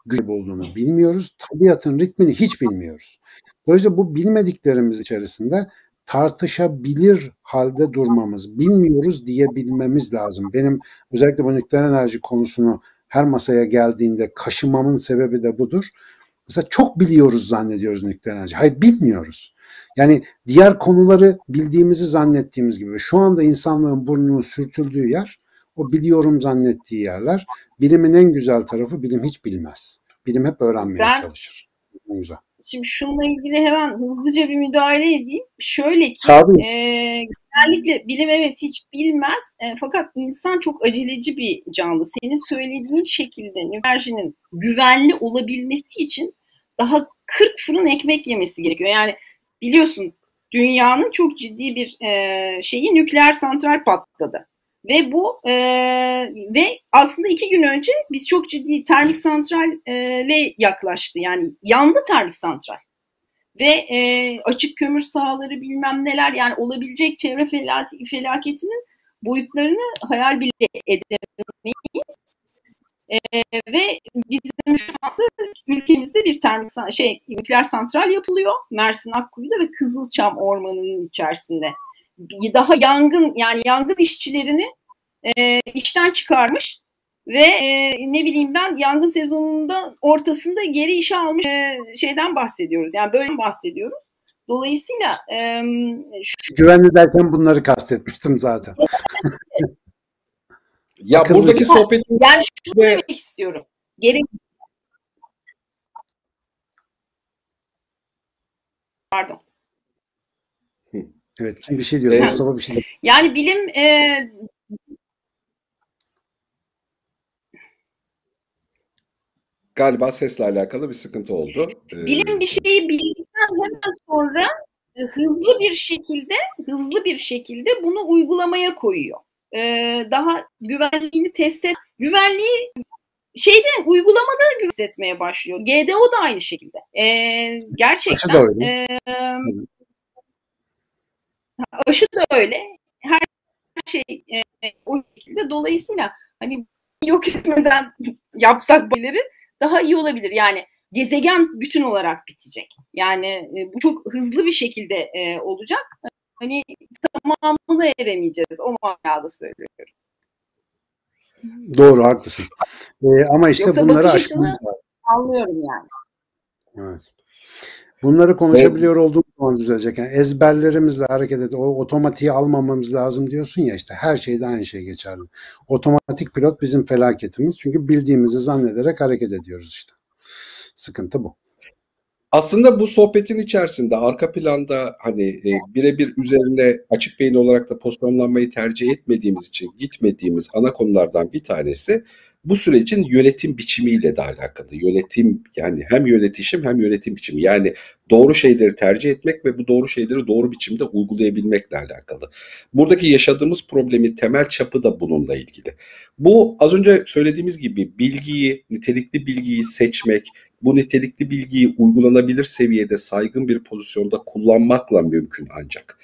güç olduğunu bilmiyoruz. Tabiatın ritmini hiç bilmiyoruz. Dolayısıyla bu bilmediklerimiz içerisinde tartışabilir halde durmamız, bilmiyoruz diyebilmemiz lazım. Benim özellikle bu nükleer enerji konusunu her masaya geldiğinde kaşımamın sebebi de budur. Mesela çok biliyoruz zannediyoruz nükleer enerji. Hayır bilmiyoruz. Yani diğer konuları bildiğimizi zannettiğimiz gibi şu anda insanlığın burnunun sürtüldüğü yer o biliyorum zannettiği yerler. Bilimin en güzel tarafı bilim hiç bilmez. Bilim hep öğrenmeye ben, çalışır. Güzel. Şimdi şununla ilgili hemen hızlıca bir müdahale edeyim. Şöyle ki e, genellikle bilim evet hiç bilmez e, fakat insan çok aceleci bir canlı. Senin söylediğin şekilde enerjinin güvenli olabilmesi için daha 40 fırın ekmek yemesi gerekiyor. Yani biliyorsun dünyanın çok ciddi bir e, şeyi nükleer santral patladı. Ve bu e, ve aslında iki gün önce biz çok ciddi termik santralle yaklaştı. Yani yandı termik santral. Ve e, açık kömür sahaları bilmem neler yani olabilecek çevre felaketinin boyutlarını hayal bile edemeyiz. E, ve bizim şu anda ülkemizde bir termik şey nükleer santral yapılıyor. Mersin Akkuyu'da ve Kızılçam Ormanı'nın içerisinde daha yangın yani yangın işçilerini e, işten çıkarmış ve e, ne bileyim ben yangın sezonunda ortasında geri işe almış e, şeyden bahsediyoruz. Yani böyle bahsediyoruz. Dolayısıyla e, şu... güvenli derken bunları kastetmiştim zaten. ya Akıllı buradaki sohbetin yani şunu ve... demek istiyorum. Gerek Pardon. Evet kim bir şey diyor? Evet. Mustafa bir şey diyor. Yani bilim e, galiba sesle alakalı bir sıkıntı oldu. Ee, bilim bir şeyi bildikten hemen sonra e, hızlı bir şekilde hızlı bir şekilde bunu uygulamaya koyuyor. Ee, daha güvenliğini test et, güvenliği şeyde uygulamada güven etmeye başlıyor. GDO da aynı şekilde. Ee, gerçekten aşı da öyle. E, aşı da öyle. Her şey e, o şekilde. Dolayısıyla hani yok etmeden yapsak bunları daha iyi olabilir. Yani gezegen bütün olarak bitecek. Yani e, bu çok hızlı bir şekilde e, olacak. Hani tamamına eremeyeceğiz. O manada söylüyorum. Doğru haklısın. Ee, ama işte Yoksa bunları aşmamız Anlıyorum yani. Evet. Bunları konuşabiliyor evet. olduğumuz zaman düzelecek. Yani ezberlerimizle hareket et. O otomatiği almamamız lazım diyorsun ya işte her şeyde aynı şey geçerli. Otomatik pilot bizim felaketimiz. Çünkü bildiğimizi zannederek hareket ediyoruz işte. Sıkıntı bu. Aslında bu sohbetin içerisinde arka planda hani e, birebir üzerine açık beyin olarak da pozisyonlanmayı tercih etmediğimiz için gitmediğimiz ana konulardan bir tanesi bu sürecin yönetim biçimiyle de alakalı. Yönetim yani hem yönetişim hem yönetim biçimi. Yani doğru şeyleri tercih etmek ve bu doğru şeyleri doğru biçimde uygulayabilmekle alakalı. Buradaki yaşadığımız problemi temel çapı da bununla ilgili. Bu az önce söylediğimiz gibi bilgiyi, nitelikli bilgiyi seçmek, bu nitelikli bilgiyi uygulanabilir seviyede saygın bir pozisyonda kullanmakla mümkün ancak.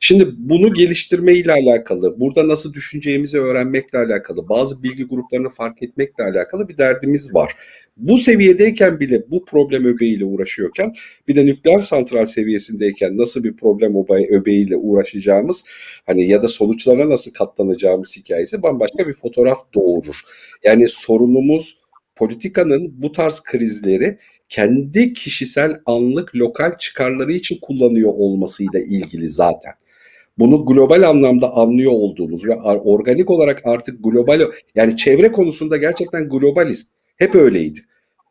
Şimdi bunu geliştirme ile alakalı, burada nasıl düşüneceğimizi öğrenmekle alakalı, bazı bilgi gruplarını fark etmekle alakalı bir derdimiz var. Bu seviyedeyken bile bu problem öbeğiyle uğraşıyorken bir de nükleer santral seviyesindeyken nasıl bir problem öbeğiyle uğraşacağımız hani ya da sonuçlarına nasıl katlanacağımız hikayesi bambaşka bir fotoğraf doğurur. Yani sorunumuz politikanın bu tarz krizleri kendi kişisel anlık lokal çıkarları için kullanıyor olmasıyla ilgili zaten bunu global anlamda anlıyor olduğumuz ve organik olarak artık global yani çevre konusunda gerçekten globaliz. Hep öyleydi.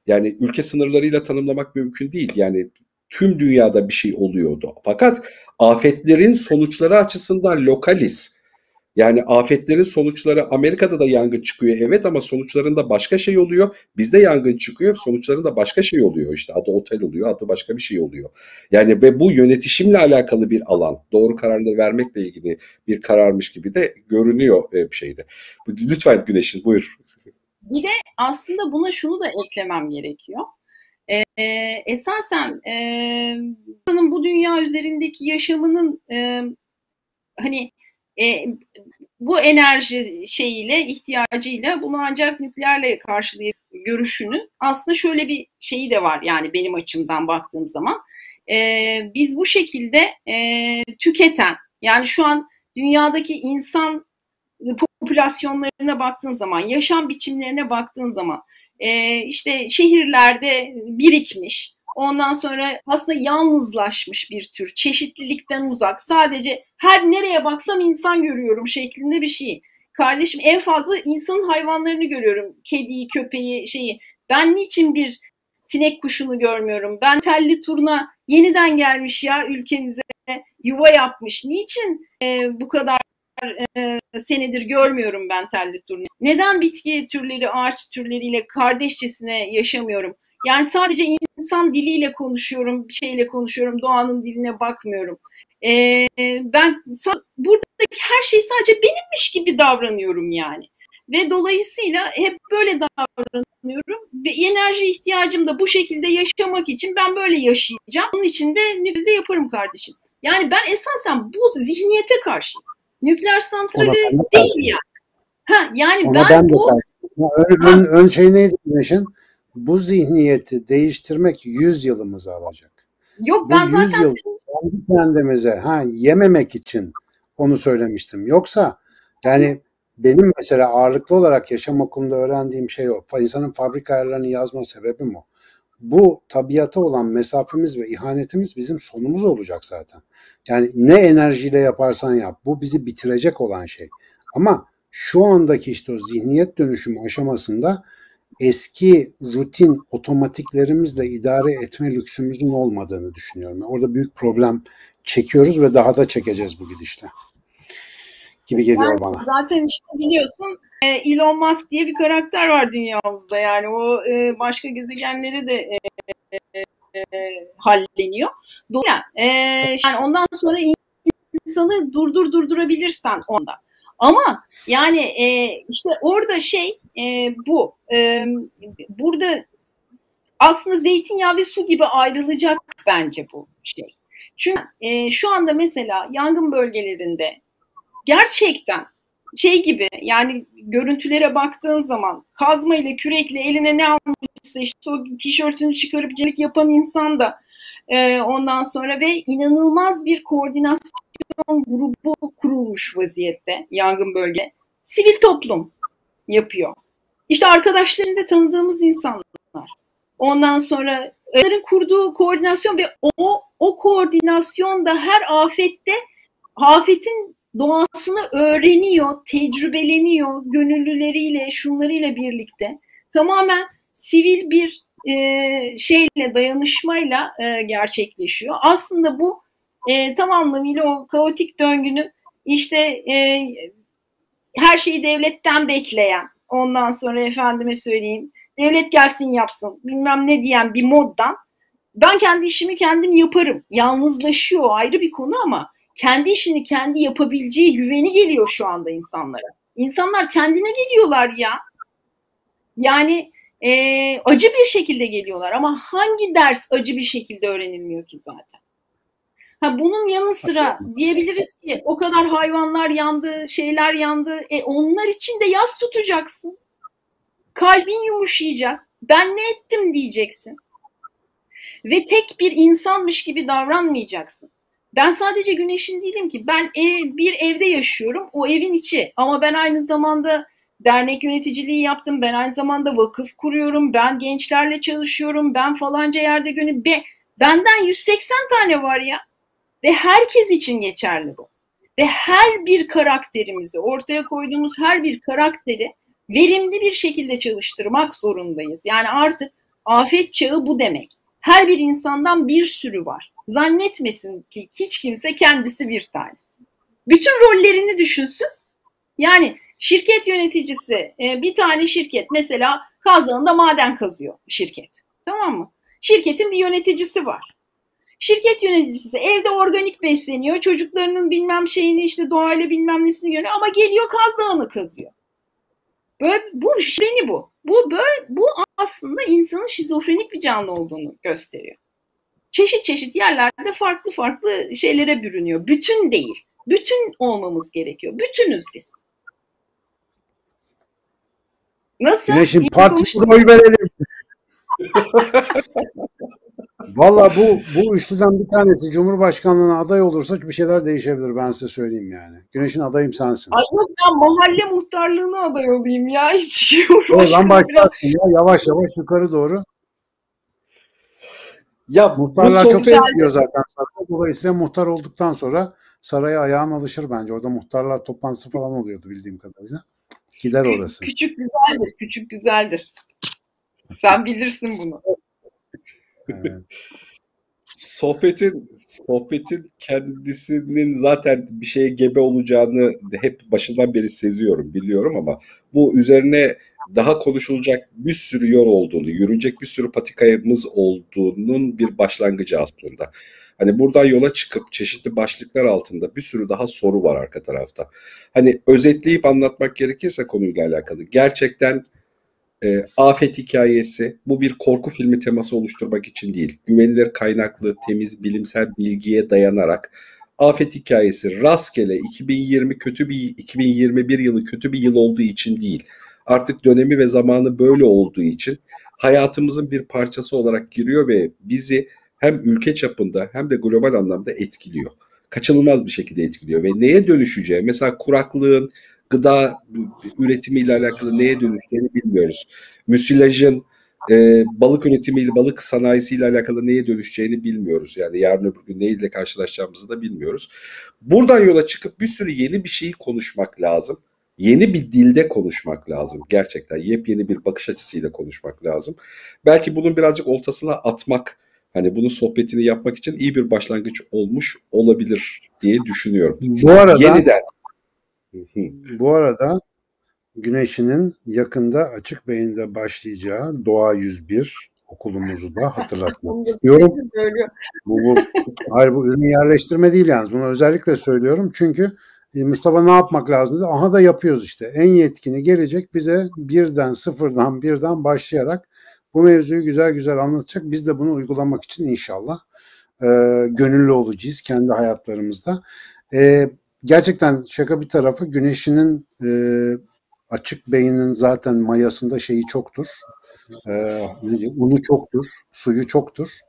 Yani ülke sınırlarıyla tanımlamak mümkün değil. Yani tüm dünyada bir şey oluyordu. Fakat afetlerin sonuçları açısından lokaliz. Yani afetlerin sonuçları Amerika'da da yangın çıkıyor evet ama sonuçlarında başka şey oluyor. Bizde yangın çıkıyor sonuçlarında başka şey oluyor işte adı otel oluyor adı başka bir şey oluyor. Yani ve bu yönetişimle alakalı bir alan doğru kararları vermekle ilgili bir kararmış gibi de görünüyor e, bir şeyde. Lütfen Güneş'in buyur. Bir de aslında buna şunu da eklemem gerekiyor. Ee, esasen e, bu dünya üzerindeki yaşamının e, hani e, bu enerji şeyiyle, ihtiyacıyla bunu ancak nükleerle karşılayabilir görüşünün aslında şöyle bir şeyi de var yani benim açımdan baktığım zaman. E, biz bu şekilde e, tüketen yani şu an dünyadaki insan popülasyonlarına baktığın zaman, yaşam biçimlerine baktığın zaman e, işte şehirlerde birikmiş, Ondan sonra aslında yalnızlaşmış bir tür, çeşitlilikten uzak. Sadece her nereye baksam insan görüyorum şeklinde bir şey. Kardeşim en fazla insanın hayvanlarını görüyorum. Kediyi, köpeği, şeyi. Ben niçin bir sinek kuşunu görmüyorum? Ben telli turna yeniden gelmiş ya ülkemize yuva yapmış. Niçin e, bu kadar e, senedir görmüyorum ben telli turna? Neden bitki türleri, ağaç türleriyle kardeşçesine yaşamıyorum? Yani sadece insan diliyle konuşuyorum, bir şeyle konuşuyorum, doğanın diline bakmıyorum. Ee, ben buradaki her şey sadece benimmiş gibi davranıyorum yani. Ve dolayısıyla hep böyle davranıyorum. Ve enerji ihtiyacım da bu şekilde yaşamak için ben böyle yaşayacağım. Onun için de nükleerde yaparım kardeşim. Yani ben esasen bu zihniyete karşı. Nükleer santrali değil yani. Ha, yani Ona ben, ben bu... Ön, ön, ön şey neydi Güneş'in? Bu zihniyeti değiştirmek 100 yılımızı alacak. Yok ben bu 100 zaten yıl kendi kendimize ha yememek için onu söylemiştim. Yoksa yani benim mesela ağırlıklı olarak yaşam okulunda öğrendiğim şey o. İnsanın fabrika ayarlarını yazma sebebim o. bu tabiata olan mesafemiz ve ihanetimiz bizim sonumuz olacak zaten. Yani ne enerjiyle yaparsan yap bu bizi bitirecek olan şey. Ama şu andaki işte o zihniyet dönüşümü aşamasında eski rutin otomatiklerimizle idare etme lüksümüzün olmadığını düşünüyorum. orada büyük problem çekiyoruz ve daha da çekeceğiz bu gidişle. Gibi geliyor yani bana. Zaten işte biliyorsun e, Elon Musk diye bir karakter var dünyamızda. Yani o e, başka gezegenleri de e, halleniyor. Dolayısıyla yani ondan sonra insanı durdur durdurabilirsen onda. Ama yani e, işte orada şey e, bu. E, burada aslında zeytinyağı ve su gibi ayrılacak bence bu şey. Çünkü e, şu anda mesela yangın bölgelerinde gerçekten şey gibi yani görüntülere baktığın zaman kazma ile kürekle eline ne almışsa işte o tişörtünü çıkarıp cemik yapan insan da e, ondan sonra ve inanılmaz bir koordinasyon grubu kurulmuş vaziyette yangın bölge. Sivil toplum yapıyor. İşte arkadaşlarında tanıdığımız insanlar. Ondan sonra onların kurduğu koordinasyon ve o o koordinasyon da her afette afetin doğasını öğreniyor, tecrübeleniyor gönüllüleriyle, şunlarıyla birlikte. Tamamen sivil bir e, şeyle, dayanışmayla e, gerçekleşiyor. Aslında bu e, tam anlamıyla o kaotik döngünün işte e, her şeyi devletten bekleyen, ondan sonra efendime söyleyeyim, devlet gelsin yapsın, bilmem ne diyen bir moddan ben kendi işimi kendim yaparım. Yalnızlaşıyor ayrı bir konu ama kendi işini kendi yapabileceği güveni geliyor şu anda insanlara. İnsanlar kendine geliyorlar ya. Yani e, acı bir şekilde geliyorlar ama hangi ders acı bir şekilde öğrenilmiyor ki zaten? Ha, bunun yanı sıra diyebiliriz ki o kadar hayvanlar yandı, şeyler yandı. E, onlar için de yaz tutacaksın. Kalbin yumuşayacak. Ben ne ettim diyeceksin. Ve tek bir insanmış gibi davranmayacaksın. Ben sadece güneşin değilim ki. Ben ev, bir evde yaşıyorum. O evin içi. Ama ben aynı zamanda dernek yöneticiliği yaptım. Ben aynı zamanda vakıf kuruyorum. Ben gençlerle çalışıyorum. Ben falanca yerde gönül. Be, benden 180 tane var ya. Ve herkes için geçerli bu. Ve her bir karakterimizi, ortaya koyduğumuz her bir karakteri verimli bir şekilde çalıştırmak zorundayız. Yani artık afet çağı bu demek. Her bir insandan bir sürü var. Zannetmesin ki hiç kimse kendisi bir tane. Bütün rollerini düşünsün. Yani şirket yöneticisi e, bir tane şirket mesela Kaz maden kazıyor şirket. Tamam mı? Şirketin bir yöneticisi var. Şirket yöneticisi evde organik besleniyor. Çocuklarının bilmem şeyini işte doğayla bilmem nesini görüyor ama geliyor Kaz Dağı'nı kazıyor. Böyle, bu şizofreni bu. Bu böyle bu aslında insanın şizofrenik bir canlı olduğunu gösteriyor. Çeşit çeşit yerlerde farklı farklı şeylere bürünüyor. Bütün değil. Bütün olmamız gerekiyor. Bütünüz biz. Nasıl? Güneşin partisine oy verelim. Valla bu bu üçlüden bir tanesi Cumhurbaşkanlığına aday olursa bir şeyler değişebilir ben size söyleyeyim yani. Güneş'in adayım sensin. Ay yok ben mahalle muhtarlığına aday olayım ya hiç Oradan başlarsın ya yavaş yavaş yukarı doğru. Ya Muhtarlar çok, çok seviyor zaten. Dolayısıyla muhtar olduktan sonra saraya ayağın alışır bence. Orada muhtarlar toplantısı falan oluyordu bildiğim kadarıyla. Gider orası. Küçük güzeldir, küçük güzeldir. Sen bilirsin bunu. Sohbetin sohbetin kendisinin zaten bir şeye gebe olacağını hep başından beri seziyorum, biliyorum ama bu üzerine daha konuşulacak bir sürü yol olduğunu, yürünecek bir sürü patikayımız olduğunun bir başlangıcı aslında. Hani buradan yola çıkıp çeşitli başlıklar altında bir sürü daha soru var arka tarafta. Hani özetleyip anlatmak gerekirse konuyla alakalı. Gerçekten e, afet hikayesi bu bir korku filmi teması oluşturmak için değil. Güvenilir kaynaklı, temiz, bilimsel bilgiye dayanarak afet hikayesi rastgele 2020 kötü bir 2021 yılı kötü bir yıl olduğu için değil. Artık dönemi ve zamanı böyle olduğu için hayatımızın bir parçası olarak giriyor ve bizi hem ülke çapında hem de global anlamda etkiliyor. Kaçınılmaz bir şekilde etkiliyor ve neye dönüşeceği mesela kuraklığın gıda üretimiyle alakalı neye dönüşeceğini bilmiyoruz. Müsilajın e, balık üretimiyle, balık sanayisiyle alakalı neye dönüşeceğini bilmiyoruz. Yani yarın öbür gün neyle karşılaşacağımızı da bilmiyoruz. Buradan yola çıkıp bir sürü yeni bir şeyi konuşmak lazım. Yeni bir dilde konuşmak lazım. Gerçekten yepyeni bir bakış açısıyla konuşmak lazım. Belki bunun birazcık oltasına atmak, hani bunun sohbetini yapmak için iyi bir başlangıç olmuş olabilir diye düşünüyorum. Bu arada Yeniden. Bu arada Güneş'inin yakında açık beyinde başlayacağı Doğa 101 okulumuzu da hatırlatmak istiyorum. Bu, bu, hayır bu ürün yerleştirme değil yalnız. Bunu özellikle söylüyorum. Çünkü e, Mustafa ne yapmak lazım? dedi. Aha da yapıyoruz işte. En yetkini gelecek bize birden sıfırdan birden başlayarak bu mevzuyu güzel güzel anlatacak. Biz de bunu uygulamak için inşallah e, gönüllü olacağız kendi hayatlarımızda. E, gerçekten şaka bir tarafa güneşinin e, açık beynin zaten mayasında şeyi çoktur. E, ne diyeyim, unu çoktur, suyu çoktur.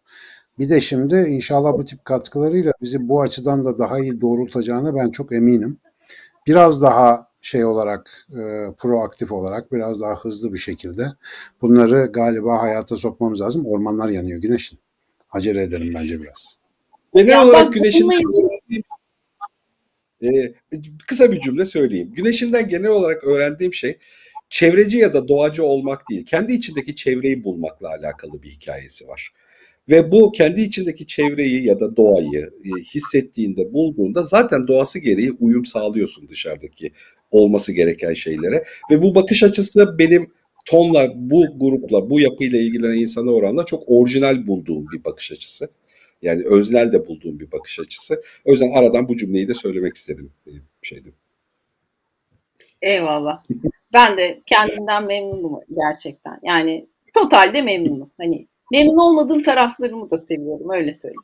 Bir de şimdi inşallah bu tip katkılarıyla bizi bu açıdan da daha iyi doğrultacağına ben çok eminim. Biraz daha şey olarak, e, proaktif olarak, biraz daha hızlı bir şekilde bunları galiba hayata sokmamız lazım. Ormanlar yanıyor güneşin. Acele edelim bence biraz. Genel Ya olarak güneşin Ee, kısa bir cümle söyleyeyim. Güneşinden genel olarak öğrendiğim şey çevreci ya da doğacı olmak değil. Kendi içindeki çevreyi bulmakla alakalı bir hikayesi var. Ve bu kendi içindeki çevreyi ya da doğayı e, hissettiğinde, bulduğunda zaten doğası gereği uyum sağlıyorsun dışarıdaki olması gereken şeylere. Ve bu bakış açısı benim tonla, bu grupla, bu yapıyla ilgilenen insana oranla çok orijinal bulduğum bir bakış açısı. Yani öznel de bulduğum bir bakış açısı. O yüzden aradan bu cümleyi de söylemek istedim. e, Şeydi. Eyvallah. Ben de kendimden memnunum gerçekten. Yani totalde memnunum. Hani memnun olmadığım taraflarımı da seviyorum öyle söyleyeyim.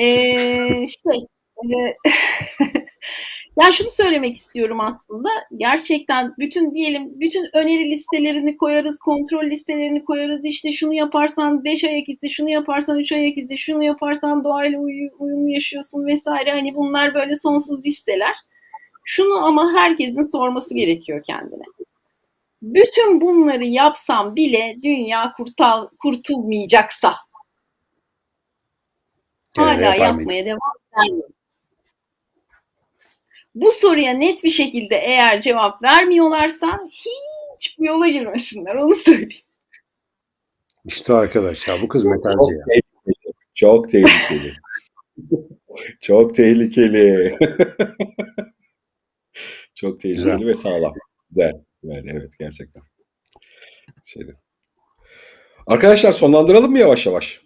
Ee, şey, e, yani şunu söylemek istiyorum aslında. Gerçekten bütün diyelim bütün öneri listelerini koyarız, kontrol listelerini koyarız. İşte şunu yaparsan 5 ayak izi, şunu yaparsan 3 ayak izi, şunu yaparsan doğayla uyu- uyumlu yaşıyorsun vesaire. Hani bunlar böyle sonsuz listeler. Şunu ama herkesin sorması gerekiyor kendine. Bütün bunları yapsam bile dünya kurtal, kurtulmayacaksa hala yapmaya devam eder miyim? Bu soruya net bir şekilde eğer cevap vermiyorlarsa hiç bu yola girmesinler onu söyleyeyim. İşte arkadaşlar bu kız metalci ya. tehlikeli. Çok tehlikeli. Çok tehlikeli. Çok tehlikeli Güzel. ve sağlam. Güzel. Yani evet gerçekten. Şeyde. Arkadaşlar sonlandıralım mı yavaş yavaş?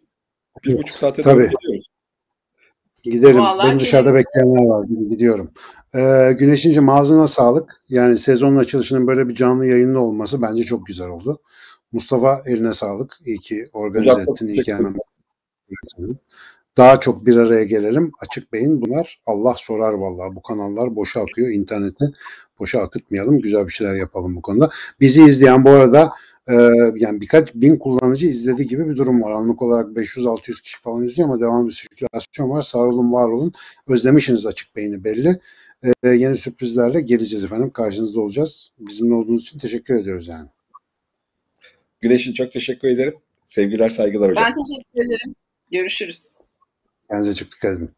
Bir Evet, buçuk saate tabii. doğru geliyoruz. Giderim. Vallahi Beni dışarıda bekleyenler var. Gidi- Gidiyorum. Ee, ağzına sağlık. Yani sezonun açılışının böyle bir canlı yayında olması bence çok güzel oldu. Mustafa eline sağlık. İyi ki organize Hocam ettin. İyi ki hemen daha çok bir araya gelelim. Açık beyin bunlar. Allah sorar vallahi. Bu kanallar boşa akıyor. İnterneti boşa akıtmayalım. Güzel bir şeyler yapalım bu konuda. Bizi izleyen bu arada e, yani birkaç bin kullanıcı izlediği gibi bir durum var. Anlık olarak 500-600 kişi falan izliyor ama devamlı bir sirkülasyon var. Sağ olun, var olun. Özlemişsiniz açık beyni belli. E, yeni sürprizlerle geleceğiz efendim. Karşınızda olacağız. Bizimle olduğunuz için teşekkür ediyoruz yani. Güneş'in çok teşekkür ederim. Sevgiler, saygılar hocam. Ben teşekkür ederim. Görüşürüz. Kendinize çok dikkat edin.